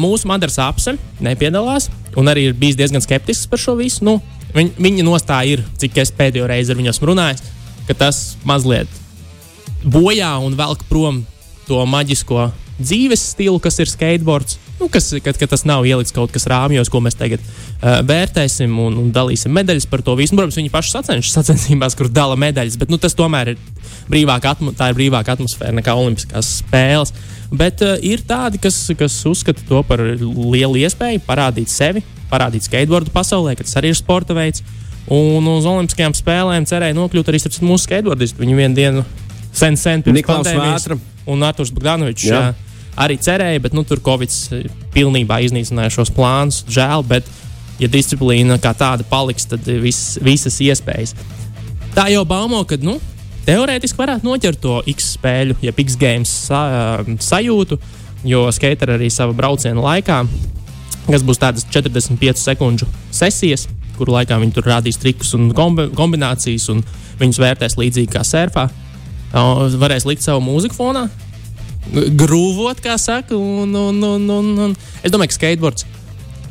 S3: Mūsu Madars apse nepiedalās, un arī ir bijis diezgan skeptisks par šo visu. Nu, viņ, viņa nostāja ir, cik es pēdējo reizi ar viņu esmu runājis, ka tas mazliet bojā un velk prom to maģisko dzīves stilu, kas ir skateboards. Nu, kas, kad, kad tas nav ielikts kaut kas rāmjos, ko mēs tagad uh, vērtēsim un, un dalīsim medaļas par to visu. Nu, Protams, viņi paši sacenšas sacensībās, kur dala medaļas, bet nu, tas tomēr ir brīvāka, atmo tā ir brīvāka atmosfēra nekā Olimpiskās spēles. Bet uh, ir tādi, kas, kas uzskata to par lielu iespēju parādīt sevi, parādīt skateboardu pasaulē, ka tas arī ir sporta veids. Un uz Olimpiskajām spēlēm cerēja nokļūt arī mūsu skateboardisti. Viņu vienu dienu sen, sen pirms
S2: Niklaus Vētra.
S3: un Arthurs Bogdanovičs. Arī cerēja, bet nu, tur Covid pilnībā iznīcināja šos plānus. Žēl, bet, ja disciplīna kā tāda paliks, tad vis, visas iespējas. Tā jau baumo, ka nu, teorētiski varētu noķert to X spēļu, ja X games sa, ā, sajūtu, jo skateri arī savā brauciena laikā, kas būs tādas 45 sekundžu sesijas, kuru laikā viņi tur rādīs trikus un kombi kombinācijas, un viņus vērtēs līdzīgi kā surfā. Varēs likt savu mūziku fonā, grūvot, kā saka. Un, un, un, un, un. Es domāju, ka skateboards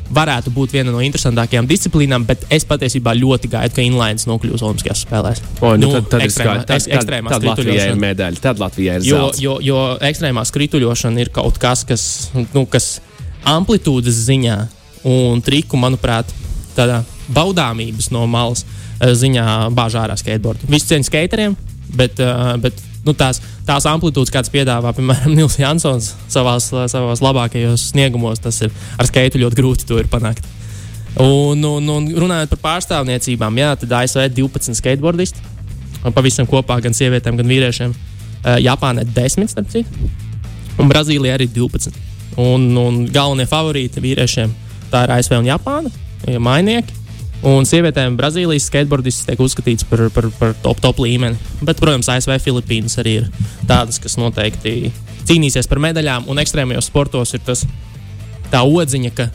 S3: varētu būt viena no interesantākajām disciplīnām, bet es patiesībā ļoti gaidu, ka inlines nokļūs Olimpiskajās spēlēs.
S2: O, nu, tad, tad ir
S3: ekstrēmā-
S2: skaidrs. Tad,
S3: ek-
S2: tad,
S3: ekstrēmā
S2: tad Latvijai ir medaļa, tad Latvijai ir
S3: Jo,
S2: zelts.
S3: jo, jo ekstrēmā skrituļošana ir kaut kas, kas, nu, kas amplitūdas ziņā un triku, manuprāt, tādā baudāmības no malas eh, ziņā bāž ārā skateboardu. Visi cieņa skateriem, bet, eh, bet nu, tās, tās amplitūdas, kādas piedāvā, piemēram, Nils Jansons savā labākajos sniegumos, tas ir ar skeitu ļoti grūti to panākt. Un, un, un runājot par pārstāvniecībām, jā, tad ASV ir 12 skateboardisti. Pavisam kopā gan sievietēm, gan vīriešiem. Eh, Japānā ir 10, starp citu. Un Brazīlijā arī 12. Un, un galvenie favorīti vīriešiem tā ir ASV un Japāna, ja mainieki. Un sievietēm Brazīlijas skateboardists tiek uzskatīts par, par, par top, top līmeni. Bet, protams, ASV Filipīnas arī ir tādas, kas noteikti cīnīsies par medaļām. Un ekstrēmajos sportos ir tas tā odziņa, ka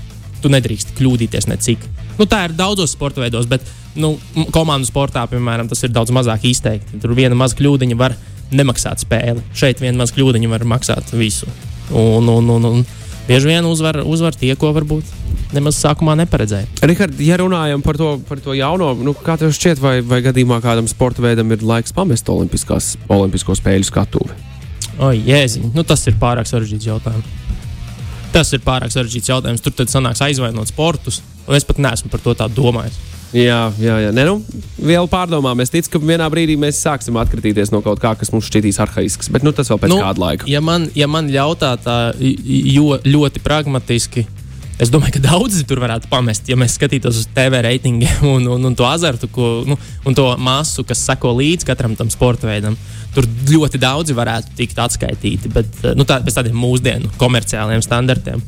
S3: tu nedrīkst kļūdīties necik. Nu, tā ir daudzos sporta veidos, bet nu, komandu sportā, piemēram, tas ir daudz mazāk izteikti. Tur viena maza kļūdiņa var nemaksāt spēli. Šeit viena maza kļūdiņa var maksāt visu. Un, un, un, un bieži vien uzvar, uzvar tie, ko varbūt nemaz sākumā neparedzēja.
S2: Rihard, ja runājam par to, par to jauno, nu, kā tev šķiet, vai, vai gadījumā kādam sporta veidam ir laiks pamest olimpisko spēļu skatuvi?
S3: O, jēziņ, nu, tas ir pārāk sarežģīts jautājums. Tas ir pārāk sarežģīts jautājums. Tur tad sanāks aizvainot sportus, un es pat neesmu par to tā domājis.
S2: Jā, jā, jā. Nē, nu, vēl pārdomām. Es ticu, ka vienā brīdī mēs sāksim atkritīties no kaut kā, kas mums šķitīs arhaisks. Bet nu, tas vēl pēc nu, kāda laika.
S3: Ja man, ja man jautā tā jo, ļoti pragmatiski, es domāju, ka daudzi tur varētu pamest, ja mēs skatītos uz TV reitingiem un, un, un to azartu, ko, nu, un to masu, kas seko līdzi katram tam sporta veidam. Tur ļoti daudzi varētu tikt atskaitīti, bet nu, tā, pēc tādiem mūsdienu komerciāliem standartiem.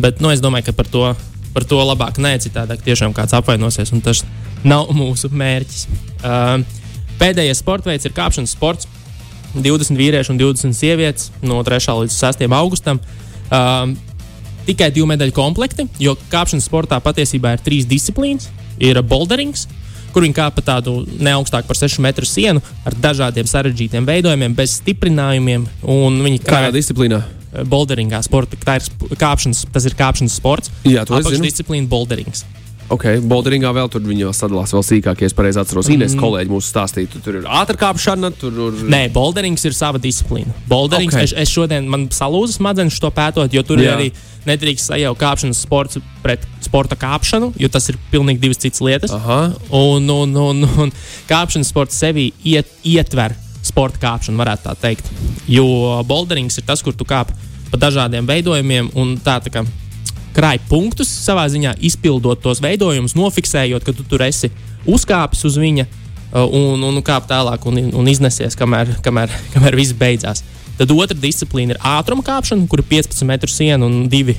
S3: Bet nu, es domāju, ka par to, par to labāk nē, citādāk tiešām kāds apvainosies, un tas nav mūsu mērķis. Uh, pēdējais sporta veids ir kāpšanas sports. 20 vīrieši un 20 sievietes no 3. līdz 6. augustam. Um, tikai divu medaļu komplekti, jo kāpšanas sportā patiesībā ir trīs disciplīnas. Ir boulderings, kur viņi kāpa tādu ne augstāk par 6 metru sienu ar dažādiem sarežģītiem veidojumiem, bez stiprinājumiem. un Viņi
S2: Kādā disciplīnā?
S3: boulderingā, sporta, tā ir kāpšanas, tas ir kāpšanas sports.
S2: Jā, to es zinu.
S3: Apakšdisciplīna boulderings.
S2: Ok, Bolderingā vēl tur viņi sadalās vēl sīkāk, ja es pareizi atceros. Ines
S3: Mm.
S2: kolēģi mums stāstīja, tu tur ir ātrkāpšana, tur ir.
S3: Nē, boulderings ir sava disciplīna. Boulderings,
S2: Ok.
S3: okay. es, es šodien man salūza smadzenes to pētot, jo tur
S2: Jā.
S3: ir arī nedrīkst sajaukt kāpšanas sports pret sporta kāpšanu, jo tas ir pilnīgi divas citas lietas.
S2: Aha.
S3: Un, un, un, un kāpšanas sports sevi iet, ietver sporta kāpšanu, varētu tā teikt. Jo boulderings ir tas, kur tu kāp pa dažādiem veidojumiem un tā, tā kā krāj punktus savā ziņā, izpildot tos veidojumus, nofiksējot, ka tu tur esi uzkāpis uz viņa uh, un, un kāp tālāk un, un iznesies, kamēr, kamēr, kamēr viss beidzās. Tad otra disciplīna ir ātruma kāpšana, kur ir 15 metru siena un divi,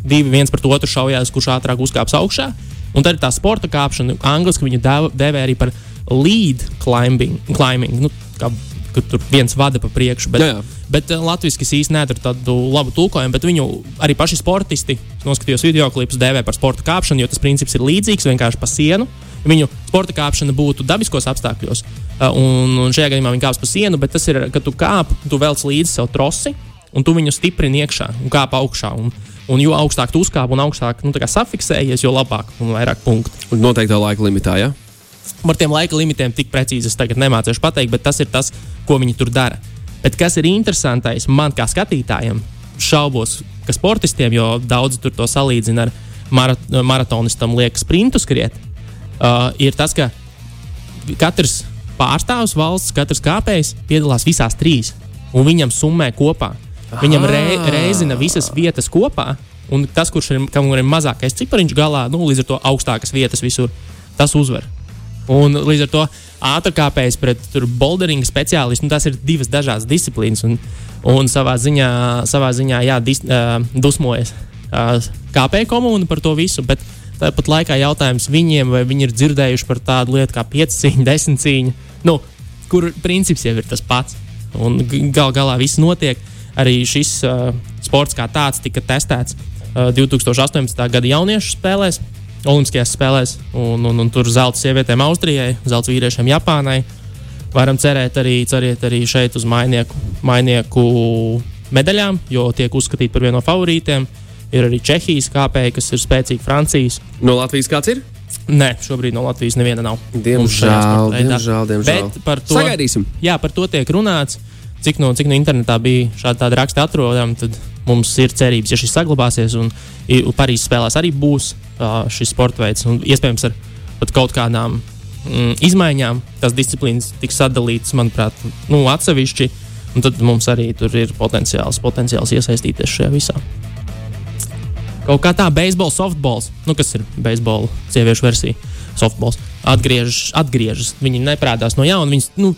S3: divi viens pret otru šaujās, kurš ātrāk uzkāps augšā. Un tad ir tā sporta kāpšana, angļuiski viņu dēv- dēvē arī par lead climbing. climbing nu, kā, kur tur viens vada pa priekšu. Bet,
S2: Jā, jā.
S3: Bet uh, latviešu es īsti neatradu tādu labu tulkojumu, bet viņu arī paši sportisti, noskatījos video klipus, dēvē par sporta kāpšanu, jo tas princips ir līdzīgs, vienkārši pa sienu. Viņu sporta kāpšana būtu dabiskos apstākļos, uh, un, un šajā gadījumā viņi kāps pa sienu, bet tas ir, ka tu kāp, tu velc līdzi sev trosi, un tu viņu stiprini iekšā un kāp augšā. Un, un jo augstāk tu uzkāp un augstāk nu, safiksējies, jo labāk un vairāk punktu.
S2: Un noteiktā laika limitā, ja?
S3: Par tiem laika limitiem tik precīzi es tagad nemācīšu pateikt, bet tas ir tas, ko viņi tur dara. Bet kas ir interesantais man kā skatītājam, šaubos, ka sportistiem, jo daudzi tur to salīdzina ar marat maratonistam, liekas, sprintu skriet, uh, ir tas, ka katrs pārstāvs valsts, katrs kāpējs piedalās visās trīs, un viņam summē kopā. Viņam re, reizina visas vietas kopā, un tas, kurš ir, ir mazākais cipariņš galā, nu, līdz ar to augstākas vietas visur, tas uzvar. Un līdz ar to ātrākāpējs pret boulderinga speciālistu, nu, tas ir divas dažādas disciplīnas. Un, un savā ziņā, savā ziņā jā, dis, uh, dusmojas uh, kāpēju komunu par to visu. Bet tāpat laikā jautājums viņiem, vai viņi ir dzirdējuši par tādu lietu kā pieciņa, desmitcīņa, nu, kur princips jau ir tas pats. Un gal galā viss notiek. Arī šis uh, sports kā tāds tika testēts uh, 2018. gada jauniešu spēlēs. Olimpiskajās spēlēs, un, un, un tur zelta sievietēm Austrijai, zelta vīriešiem Japānai. Varam cerēt arī, cerēt arī šeit uz mainieku, mainieku medaļām, jo tiek uzskatīti par vienu no favorītiem. Ir arī Čehijas kāpēji, kas ir spēcīgi Francijas.
S2: No Latvijas kāds ir?
S3: Nē, šobrīd no Latvijas neviena nav.
S2: Diemžēl, diemžēl, diemžēl.
S3: Bet par to,
S2: Sagaidīsim.
S3: jā, par to tiek runāts. Cik no, cik no internetā bija šādi raksti atrodami, tad mums ir cerības, ja šis saglabāsies. Un, un Parīzes spēlēs arī būs šis sporta veids. Un iespējams, ar pat kaut kādām mm, izmaiņām tas disciplīnas tiks sadalīts, manuprāt, nu, atsevišķi. Un tad mums arī tur ir potenciāls, potenciāls iesaistīties šajā visā. Kaut kā tā, beisbols, softbols, nu, kas ir beisbola sieviešu versija, softbols, atgriežas, atgriežas. Viņi neprādās no jauna, viņas nu,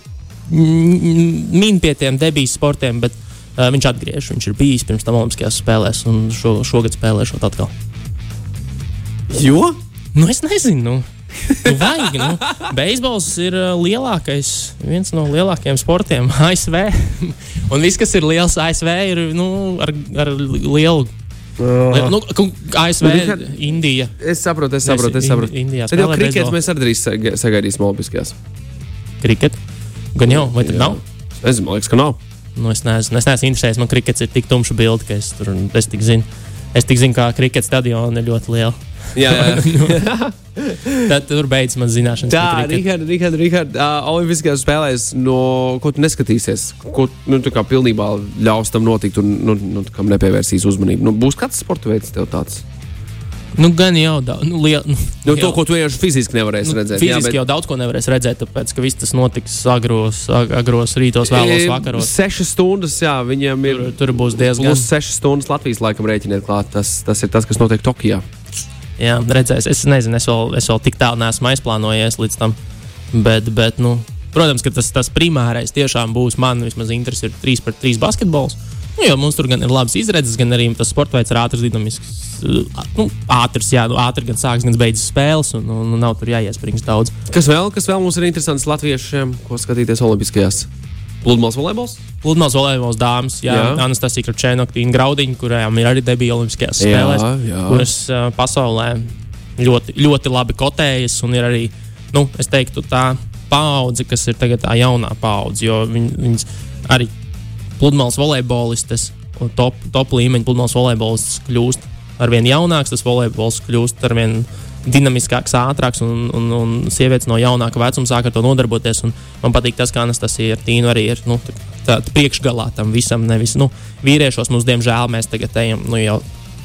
S3: min pie tiem debijas sportiem, bet uh, viņš atgriežas. Viņš ir bijis pirms tam Olimpiskajās spēlēs, un šo, šogad spēlēšot atkal.
S2: Jo?
S3: Nu, es nezinu. Nu. Vajag, nu. Beisbols ir lielākais, viens no lielākajiem sportiem ASV. Un viss, kas ir liels ASV, ir nu, ar, ar lielu. Uh. Nu, ASV,
S2: Nu, Richard,
S3: Indija.
S2: Es saprotu, es saprotu. Es saprotu.
S3: Indijā
S2: Tad jau krikets mēs arī sagaidīsim Olimpiskajās.
S3: Kriket. Gan jau, vai tad nav?
S2: Es domāju, ka nav.
S3: Nu, es neesmu, es neesmu interesējies. Man krikets ir tik tumša bilde, ka es tur es tik zinu. Es tik zinu, kā krikets stadiona ir ļoti liela.
S2: Jā, jā.
S3: Tad tur beidzas manas zināšanas.
S2: Tā. Rihard, Rihard, Rihard, uh, Olimpiskajās spēlēs, no ko tu neskatīsies, ko nu, tu kā pilnībā ļaus tam notikt un nu, nu, kam nepievērsīs uzmanību. Nu, būs kāds sporta veids tev tāds.
S3: Nu, gan jau daudz. Nu, liel, nu,
S2: Nu, to, ko tu vienkārši fiziski nevarēsi
S3: nu,
S2: redzēt.
S3: fiziski
S2: jā, bet-
S3: jau daudz ko nevarēs redzēt, tāpēc ka viss tas notiks agros, ag agros rītos, vēlos vakaros.
S2: Sešas stundas, jā, viņiem ir.
S3: Tur, tur būs diezgan.
S2: Plus sešas stundas Latvijas laikam rēķiniet klāt. Tas, tas ir tas, kas notiek Tokijā.
S3: Jā, redzēs. Es nezinu, es vēl, es vēl tik tālu neesmu aizplānojies līdz tam. Bet, bet nu, protams, ka tas, tas primārais tiešām būs man vismaz interesi ir 3 pret 3 basketbols. Nu, jo mums tur gan ir labas izredzes, gan arī tas sports veids ir ātrs, dinamisks. Nu, ātrs, jā, nu, ātri gan sākas, gan beidzas spēles, un, un, un nav tur jāiesprings daudz.
S2: Kas vēl, kas vēl mums ir interesants latviešiem, ko skatīties Olimpiskajās? Pludmales volejbols?
S3: Pludmales volejbols dāmas, jā,
S2: Jā.
S3: Anastasija Kračēna, Graudiņa, kurām ir arī debija Olimpiskajās
S2: Jā,
S3: spēlēs,
S2: jā.
S3: kuras uh, pasaulē ļoti, ļoti labi kotējas. Un ir arī, nu, es teiktu, tā paudze, kas ir tagad tā jaunā paudze, jo viņ, viņas arī pludmales volejbolistes top, top līmeņa pludmales volejbols kļūst ar vien jaunāks, tas volejbols kļūst ar vien dinamiskāks, ātrāks, un, un, un sievietes no jaunāka vecuma sāk ar to nodarboties. Man patīk tas, kā Anastasija ar Tīnu arī ir nu, priekšgalā tam visam. Nevis nu, vīriešos mums, diemžēl, mēs tagad ejam nu, jau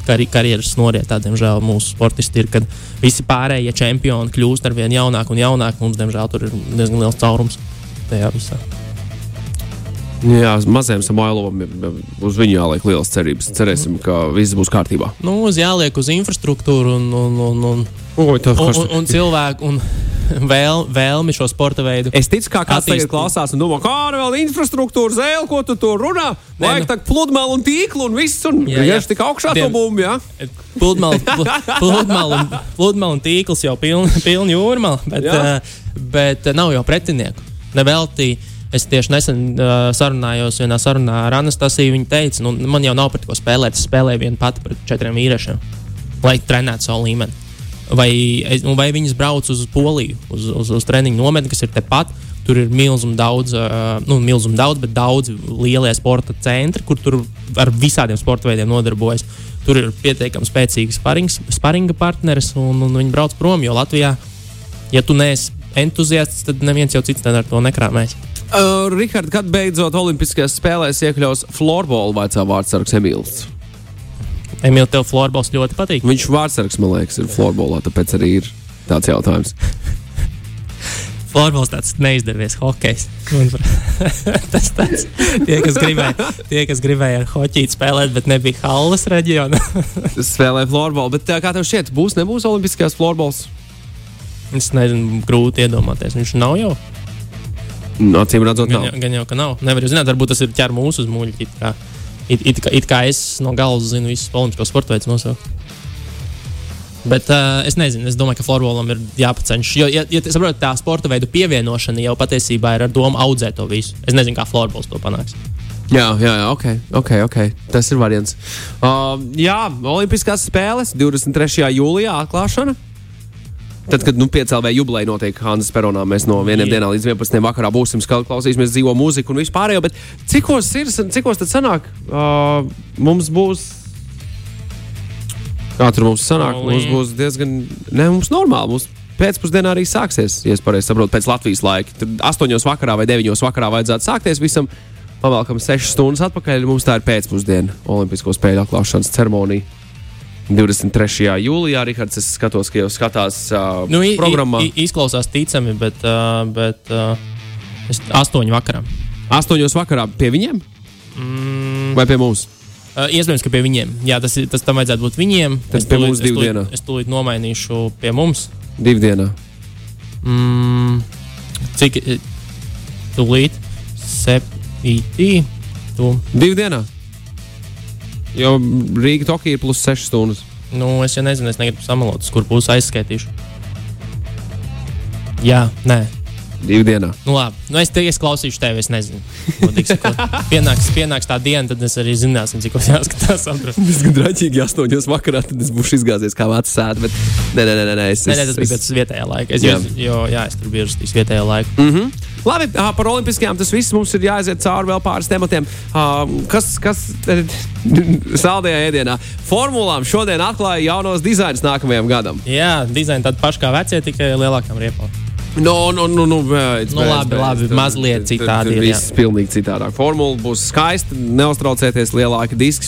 S3: kar karjeras norietā, diemžēl, mūsu sportisti ir, kad visi pārējie čempioni kļūst ar vien jaunāku un jaunāku. Mums, diemžēl, tur ir diezgan liels caurums tajā visā.
S2: Jā, mazajam Samoilovam uz viņu jāliek liels cerības. Cerēsim, ka viss būs kārtībā.
S3: Nu, uz jāliek uz infrastruktūru un, un, un, un,
S2: Oi,
S3: un, un, un cilvēku. Un, Vēl, vēlmi šo sporta veidu.
S2: Es ticu, ka kāds tagad klausās un domā, kā ar vēl infrastruktūru zēlu, ko tu tur runā. Vajag tā pludmali un tīklu un viss, un vienkārši tik augšā Diem, to bumbu, jā.
S3: Pludmali pludmal un, pludmal un tīkls jau pilni piln jūrmā, bet, uh, bet nav jau pretinieku. Nevelti Es tieši nesen uh, sarunājos vienā sarunā ar Anastasiju. Viņa teica, nu, man jau nav par ko spēlēt. Es spēlēju vienu pati pret četriem vīriešiem, lai trenētu savu līmeni. Vai, nu, vai viņas brauc uz Poliju, uz, uz, uz treniņu nometni, kas ir tepat. Tur ir milzīgi daudz, uh, nu, milzīgi daudz, bet daudz lielie sporta centri, kur tur ar visādiem sporta veidiem nodarbojas. Tur ir pietiekami spēcīgs sparinga partneris, un, un viņi brauc prom. Jo Latvijā, ja tu neesi entuziasts, tad neviens jau cits ar to nekrāmēs.
S2: Uh, Rihard, kad beidzot Olimpiskajās spēlēs iekļaus floorbola vai cā vārdsargs Emīls?
S3: Emīls, tev floorbols ļoti patīk.
S2: Viņš vārdsargs, man liekas, ir floorbolā, tāpēc arī ir tāds jautājums.
S3: Florbols tāds neizdevies hokejs. tas tāds, tie, kas gribēja, tie, kas gribēja ar hoķīti spēlēt, bet nebija Halles reģionā.
S2: Spēlēja florbolu, bet kā tev šķiet, būs, nebūs Olimpiskajās florbols?
S3: Es nezinu, grūti iedomāties. Viņš nav jau.
S2: Acīm redzot,
S3: gan, jau, gan jau, ka nav. Nevar zināt, varbūt tas ir ķer mūsu uz muļķi. It kā, it, it, it kā es no galvas zinu visus olimpiskos sporta veidus nosaukt. Bet uh, es nezinu, es domāju, ka florbolam ir jāpaceņš. Jo, ja, ja saprotat, tā sporta veidu pievienošana jau patiesībā ir ar domu audzēt to visu. Es nezinu, kā florbols to panāks.
S2: Jā, jā, jā ok, ok. okay. Tas ir variants. Uh, jā, Olimpiskās spēles 23. jūlijā atklāšana. Tad, kad nu, piecēlē jubileja notiek Hanzas Peronā, mēs no 1 dienā līdz 11. vakarā būsim, klausīsimies dzīvo mūziku un vispārējo. Bet cikos ir, cikos tad sanāk? Uh, mums būs. Kā tur mums sanāk? Olī. Mums būs diezgan. Ne, mums normāli. Mums pēcpusdienā arī sāksies, ja es pareizi saprotu, pēc Latvijas laika. Tur 8 vakarā vai 9 vakarā vajadzētu sākties visam. Pavēlkam 6 stundas atpakaļ. Mums tā ir pēcpusdiena Olimpisko spēļu atklāšanas ceremonija. 23. jūlijā. Rihards, es skatos, ka jau skatās uh,
S3: nu,
S2: programmā.
S3: Izklausās ticami, bet, uh, bet uh, es astoņu vakarā.
S2: Astoņos vakarā pie viņiem?
S3: Mm.
S2: Vai pie mums?
S3: Uh, iespējams, ka pie viņiem. Jā, tas, tas tam vajadzētu būt viņiem.
S2: Tas pie mums divu dienu.
S3: Es tūlīt nomainīšu pie mums.
S2: Divu dienu.
S3: Mm, cik tūlīt? Septītī. Tu.
S2: Divu dienu. Jo Rīga Tokija ir plus 6 stundas.
S3: Nu, es jau nezinu, es negribu samalot, kur pusi aizskaitīšu. Jā, nē.
S2: Divu dienā.
S3: Nu, labi, nu, es te klausīšu tevi. Es nezinu, kas pienāks, pienāks tā diena, tad es arī zināsim, cik tas jāskatās.
S2: Tas ir draģīgi, ja astoņos vakarā tad es būšu izgāzies kā vecā sēde. Bet nē, nē, nē, nē, es,
S3: nē, nē tas bija pēc vietējā laika. Es, jā. Jo, jo, jā, es tur biju uzstājis vietējā laikā.
S2: Mm -hmm. Labi, par olimpiskajām tas viss mums ir jāaiziet cauri vēl pāris tematiem. Kas, kas saldējā ēdienā? Formulām šodien atklāja jaunos dizainus nākamajam gadam.
S3: Jā, dizaini tādi paši kā vecie, tikai lielākām riepām.
S2: No, no, no, no, beidz,
S3: nu, labi, beidz, labi, tur, mazliet citādi.
S2: Tur viss pilnīgi citādāk. Formula būs skaista, neuztraucieties, lielāki diski,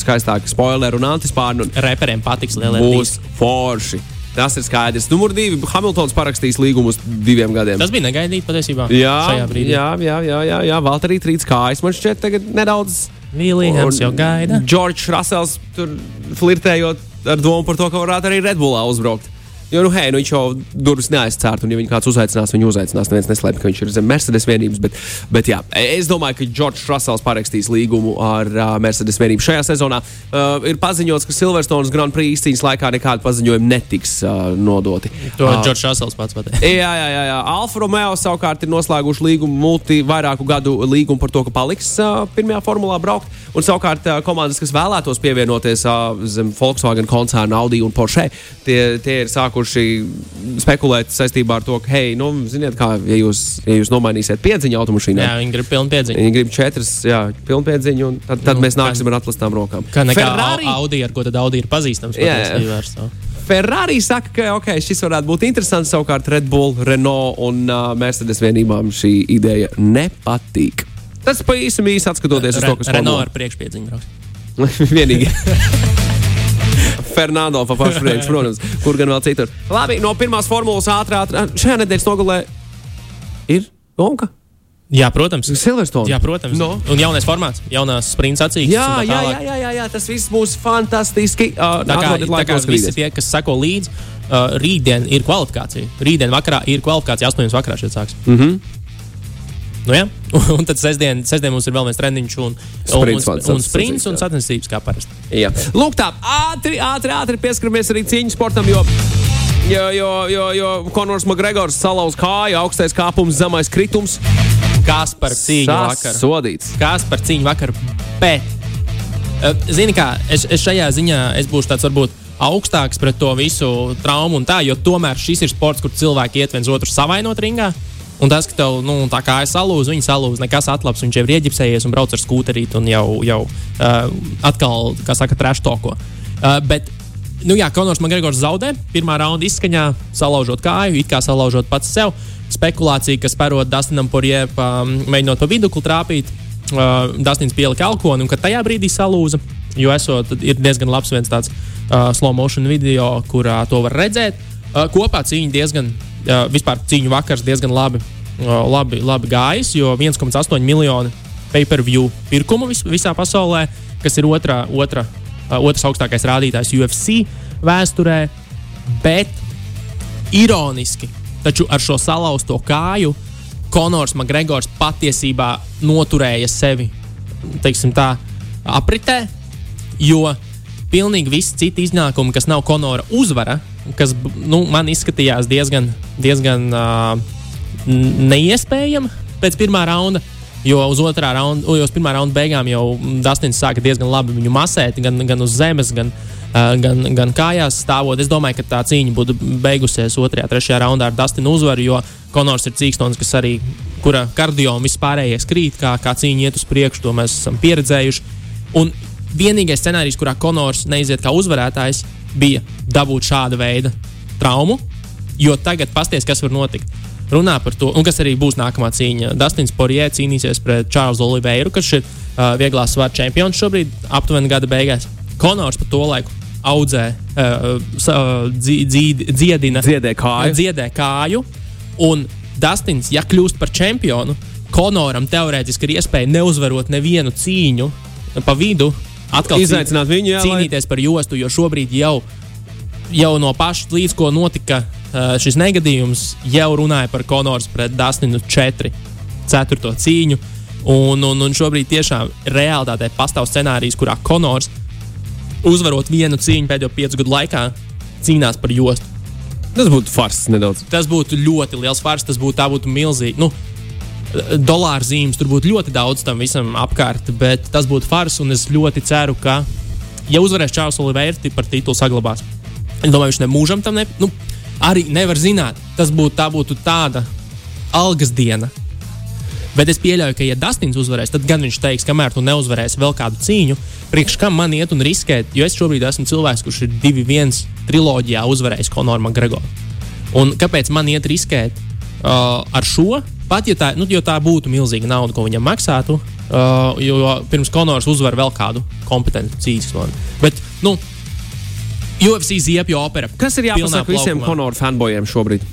S2: skaistāki spoileri un antispārni. Un
S3: Reperiem patiks lielie
S2: būs diski. forši. Tas ir skaidrs. Numur divi. Hamiltons parakstījis līgumu uz diviem gadiem.
S3: Tas bija negaidīts patiesībā.
S2: Jā, jā, jā, jā, jā, jā. Valtteri trīc kājas. Man šķiet, tagad nedaudz.
S3: Viljams jau gaida.
S2: Džordžs Rasels tur flirtējot ar domu par to, ka varētu arī Red Bullā uzbraukt. Jo, nu, hei, nu, viņš jau durvis neaizcērt, un, ja viņu kāds uzaicinās, viņu uzaicinās. Neviens neslēpj, ka viņš ir zem Mercedes vienības. Bet, bet jā, es domāju, ka Džordžs Russells parakstīs līgumu ar uh, Mercedes vienību šajā sezonā. Uh, ir paziņots, ka Silverstones Grand Prix izcīņas laikā nekādi paziņojumi netiks uh, nodoti.
S3: To uh, Džordžs Russells pats pateica.
S2: jā, jā, jā, jā. Alfa Romeo savukārt ir noslēguši līgumu, multi vairāku gadu līgumu par to, ka paliks uh, pirmajā formulā braukt. Un savukārt uh, komandas, kas vēlētos pievienoties uh, zem Volkswagen koncerna Audi un Porsche, tie, tie ir sākuši sākuši spekulēt saistībā ar to, ka, hei, nu, ziniet, kā, ja jūs, ja jūs nomainīsiet piedziņu automašīnā,
S3: Jā, viņi grib pilnu piedziņu.
S2: viņi grib četras, jā, pilnpiedziņu, un tad, tad
S3: Nu,
S2: mēs nāksim
S3: kā-
S2: ar atlastām rokām.
S3: Kā nekā
S2: Ferrari?
S3: Audi, ar ko tad Audi ir pazīstams.
S2: Jā, jā.
S3: savu.
S2: Ferrari saka, ka okay, šis varētu būt interesants. Savukārt Red Bull, Renault un uh, Mercedes vienībām šī ideja nepatīk. Tas pa īsam īsi atskatoties uz to, kas
S3: Renault ar priekšpiedziņu brauks.
S2: Vienīgi. Fernando priekšu, protams, kur gan vēl citur. Labi, no pirmās formulas ātrā, ātrā šajā nedēļas nogalē ir Gonka.
S3: Jā, protams.
S2: Silverstone.
S3: Jā, protams.
S2: No.
S3: Un jaunais formāts, jaunās sprints acīs.
S2: Jā, jā, jā, jā, jā, jā, tas viss būs fantastiski. Uh,
S3: Tā kā, tā kā visi tie, kas seko līdzi, uh, rītdien ir kvalifikācija. Rītdien vakarā ir kvalifikācija, 8.00 vakarā šeit sāks.
S2: Mm -hmm.
S3: Nu, jā. un tad sestdien, sestdien mums ir vēl viens treniņš un,
S2: Sprints,
S3: un, un, un sprints un sacensības kā parasti.
S2: Jā. Lūk, tā ātri, ātri, ātri pieskaramies arī cīņu sportam, jo, jo, jo, jo, jo Konors Makgregors salauz kāju, augstais kāpums, zemais kritums.
S3: Kas par cīņu vakar?
S2: Sodīts.
S3: Kas par cīņu vakar? Bet, zini, kā es, es šajā ziņā es būšu tāds varbūt augstāks pret to visu traumu un tā, jo tomēr šis ir sports, kur cilvēki iet viens otru savainot ringā. Un tas, ka tev nu, tā kā es salūzu, viņa salūzu, nekas atlaps, viņš jau ir ieģipsējies un brauc ar skūterīti un jau, jau uh, atkal, kā saka, trešo toko. Uh, bet, nu jā, Konors Makgregors zaudē pirmā raunda izskaņā, salaužot kāju, it kā salaužot pats sev. Spekulācija, kas parod Dustinam Porjē, pa, mēģinot pa vidukli trāpīt. Uh, Dustins pielika alkoholu, un kad tajā brīdī salūza, jo esot, ir diezgan labs viens tāds uh, slow motion video, kurā to var redzēt. Uh, kopā cīņa diezgan, vispār cīņu vakars diezgan labi, labi, labi gājis, jo 1,8 miljoni pay-per-view pirkumu vis, visā pasaulē, kas ir otrā, otra, uh, otrs augstākais rādītājs UFC vēsturē. Bet ironiski, taču ar šo salauzto kāju Konors Makgregors patiesībā noturēja sevi tā, apritē, jo pilnīgi visi citi iznākumi, kas nav Konora uzvara, kas nu, man izskatījās diezgan, diezgan uh, n- neiespējami pēc pirmā raunda. Jo uz otrā raunda, jo uz pirmā raunda beigām jau Dustins sāka diezgan labi viņu masēt, gan, gan uz zemes, gan, uh, gan, gan kājās stāvot. Es domāju, ka tā cīņa būtu beigusies otrajā, trešajā raundā ar Dustinu uzvaru, jo Konors ir cīkstons, kas arī, kura kardio un vispārējais krīt, kā, kā cīņa iet uz priekšu, to mēs esam pieredzējuši. Un vienīgais scenārijs, kurā Konors neiziet kā uzvarētājs, bija dabūt šāda veida traumu, jo tagad pasties, kas var notikt. Runā par to, un kas arī būs nākamā cīņa. Dustins Porjē cīnīsies pret Čārlzu Oliveiru, kas ir uh, vieglā svara čempions šobrīd, aptuveni gada beigās. Konors pa to laiku audzē, uh, uh, dzi- dzi- dziedina,
S2: Dziedē kāju.
S3: dziedē kāju. Un Dustins, ja kļūst par čempionu, Konoram teorētiski ir iespēja neuzvarot nevienu cīņu pa vidu, atkal
S2: Izaicināt viņu, jā, lai-
S3: cīnīties par jostu, jo šobrīd jau, jau no paša līdz ko notika šis negadījums, jau runāja par Konors pret Dustinu 4, 4. cīņu. Un, un, un šobrīd tiešām realitātē pastāv scenārijs, kurā Konors uzvarot vienu cīņu pēdējo piecu gadu laikā, cīnās par jostu.
S2: Tas būtu fars nedaudz.
S3: Tas būtu ļoti liels fars, tas būtu, būtu milzīgi. Nu, dolāru zīmes tur būtu ļoti daudz tam visam apkārt, bet tas būtu fars. Es ļoti ceru, ka, ja uzvarēs Čārlis Oliveirs, tad par titulu saglabās. Es domāju, viņš nemūžam tam ne, nu, arī nevar zināt. Tas būtu, tā būtu tāda algas diena. Bet es pieļauju, ka, ja Dustins uzvarēs, tad gan viņš teiks, kamēr tu neuzvarēsi vēl kādu cīņu, priekš kam man iet un riskēt. Jo es šobrīd esmu cilvēks, kurš ir 2-1 triloģijā uzvarējis Konoru Makgregoru. Un kāpēc man iet riskēt uh, ar šo? Pat ja tā, nu, jo tā būtu milzīga nauda, ko viņam maksātu, uh, jo pirms Konors uzvar vēl kādu kompetentu cīņu. Bet, nu, UFC ziepju opera.
S2: Kas ir jāpasaka visiem. Konoru fanbojiem šobrīd?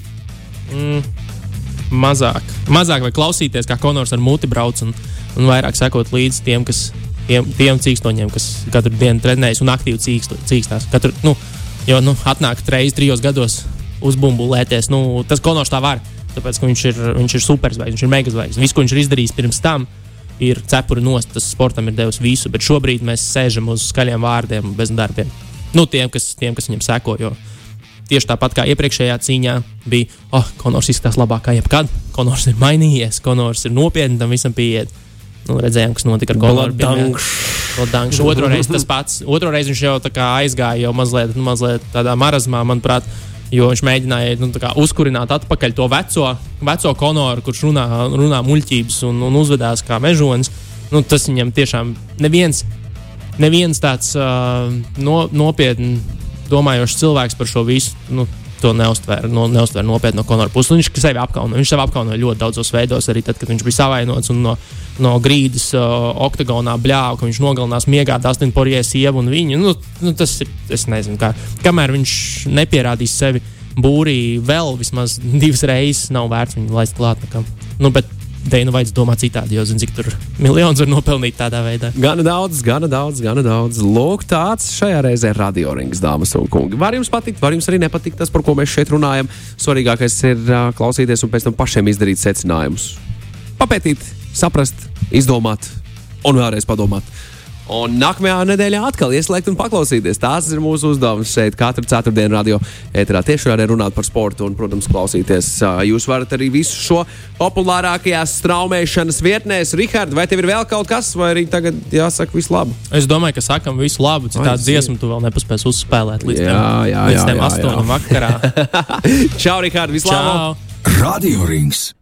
S3: mazāk. Mazāk vai klausīties, kā Konors ar muti brauc un, un vairāk sekot līdzi tiem, kas, tiem, tiem cīkstoņiem, kas katru dienu trenējas un aktīvi cīkst, cīkstās. Katru, nu, jo nu, atnāk reizes trijos gados uzbumbulēties. Nu, tas Konors tā var, tāpēc ka viņš ir, viņš ir superzvaigznes, viņš ir megazvaigznes. Viss, ko viņš ir izdarījis pirms tam, ir cepuri nost. Tas sportam ir devis visu, bet šobrīd mēs sēžam uz skaļiem vārdiem, bez darbiem. Nu, tiem, kas, tiem, kas viņam seko. Jo tieši tāpat kā iepriekšējā cīņā bija, oh, Konors izskatās labāk kā jebkad. Konors ir mainījies, Konors ir nopietni tam visam pieiet. Nu, redzējām, kas notika ar. Bladangš. Otro reizi tas pats. Otro reizi viņš jau tā kā aizgāja, jau mazliet, nu, mazliet tādā marazmā, manuprāt. Jo viņš mēģināja nu, kā, uzkurināt atpakaļ to veco, veco konoru, kurš runā, runā muļķības un, un uzvedās kā mežonis. Nu, tas viņam tiešām neviens, neviens tāds uh, no, nopietni domājošs cilvēks par šo visu. Nu, To neuztver, no, neuztver nopietni no Konora puses. Viņš sevi apkaunoja. Viņš sevi apkaunoja ļoti daudzos veidos, arī tad, kad viņš bija savainots un no, no grīdas uh, oktagonā bļāva, ka viņš nogalinās miegā Dustin Porija sievu un viņu. Nu, nu, tas ir, es nezinu, kā, kamēr viņš nepierādīs sevi būrī vēl vismaz divas reizes, nav vērts viņu laist klāt nekam. Nu, bet Deinu vajadzētu domāt citādi, jo zinu, cik tur miljonus var nopelnīt tādā veidā.
S2: Gana daudz, gana daudz, gana daudz. Lūk, tāds šajā reizē ir radiorings, dāmas un kungi. Var jums patikt, var jums arī nepatikt tas, par ko mēs šeit runājam. Svarīgākais ir uh, klausīties un pēc tam pašiem izdarīt secinājumus. Papētīt, saprast, izdomāt un vēlreiz padomāt. Un nākamajā nedēļā atkal ieslēgt un paklausīties. Tās ir mūsu uzdevums šeit katru ceturtdienu radio ēterā. Tieši arī runāt par sportu un, protams, klausīties. Jūs varat arī visu šo populārākajās straumēšanas vietnēs. Rihard, vai tev ir vēl kaut kas, vai arī tagad jāsaka visu labu?
S3: Es domāju, ka sakam visu labu. Citādi dziesmu tu vēl nepaspēsi uzspēlēt līdz
S2: jā, jā,
S3: līdz
S2: jā, jā,
S3: astoņiem vakarā.
S2: Čau, Rihard, vislabāk!
S1: Radio Rings!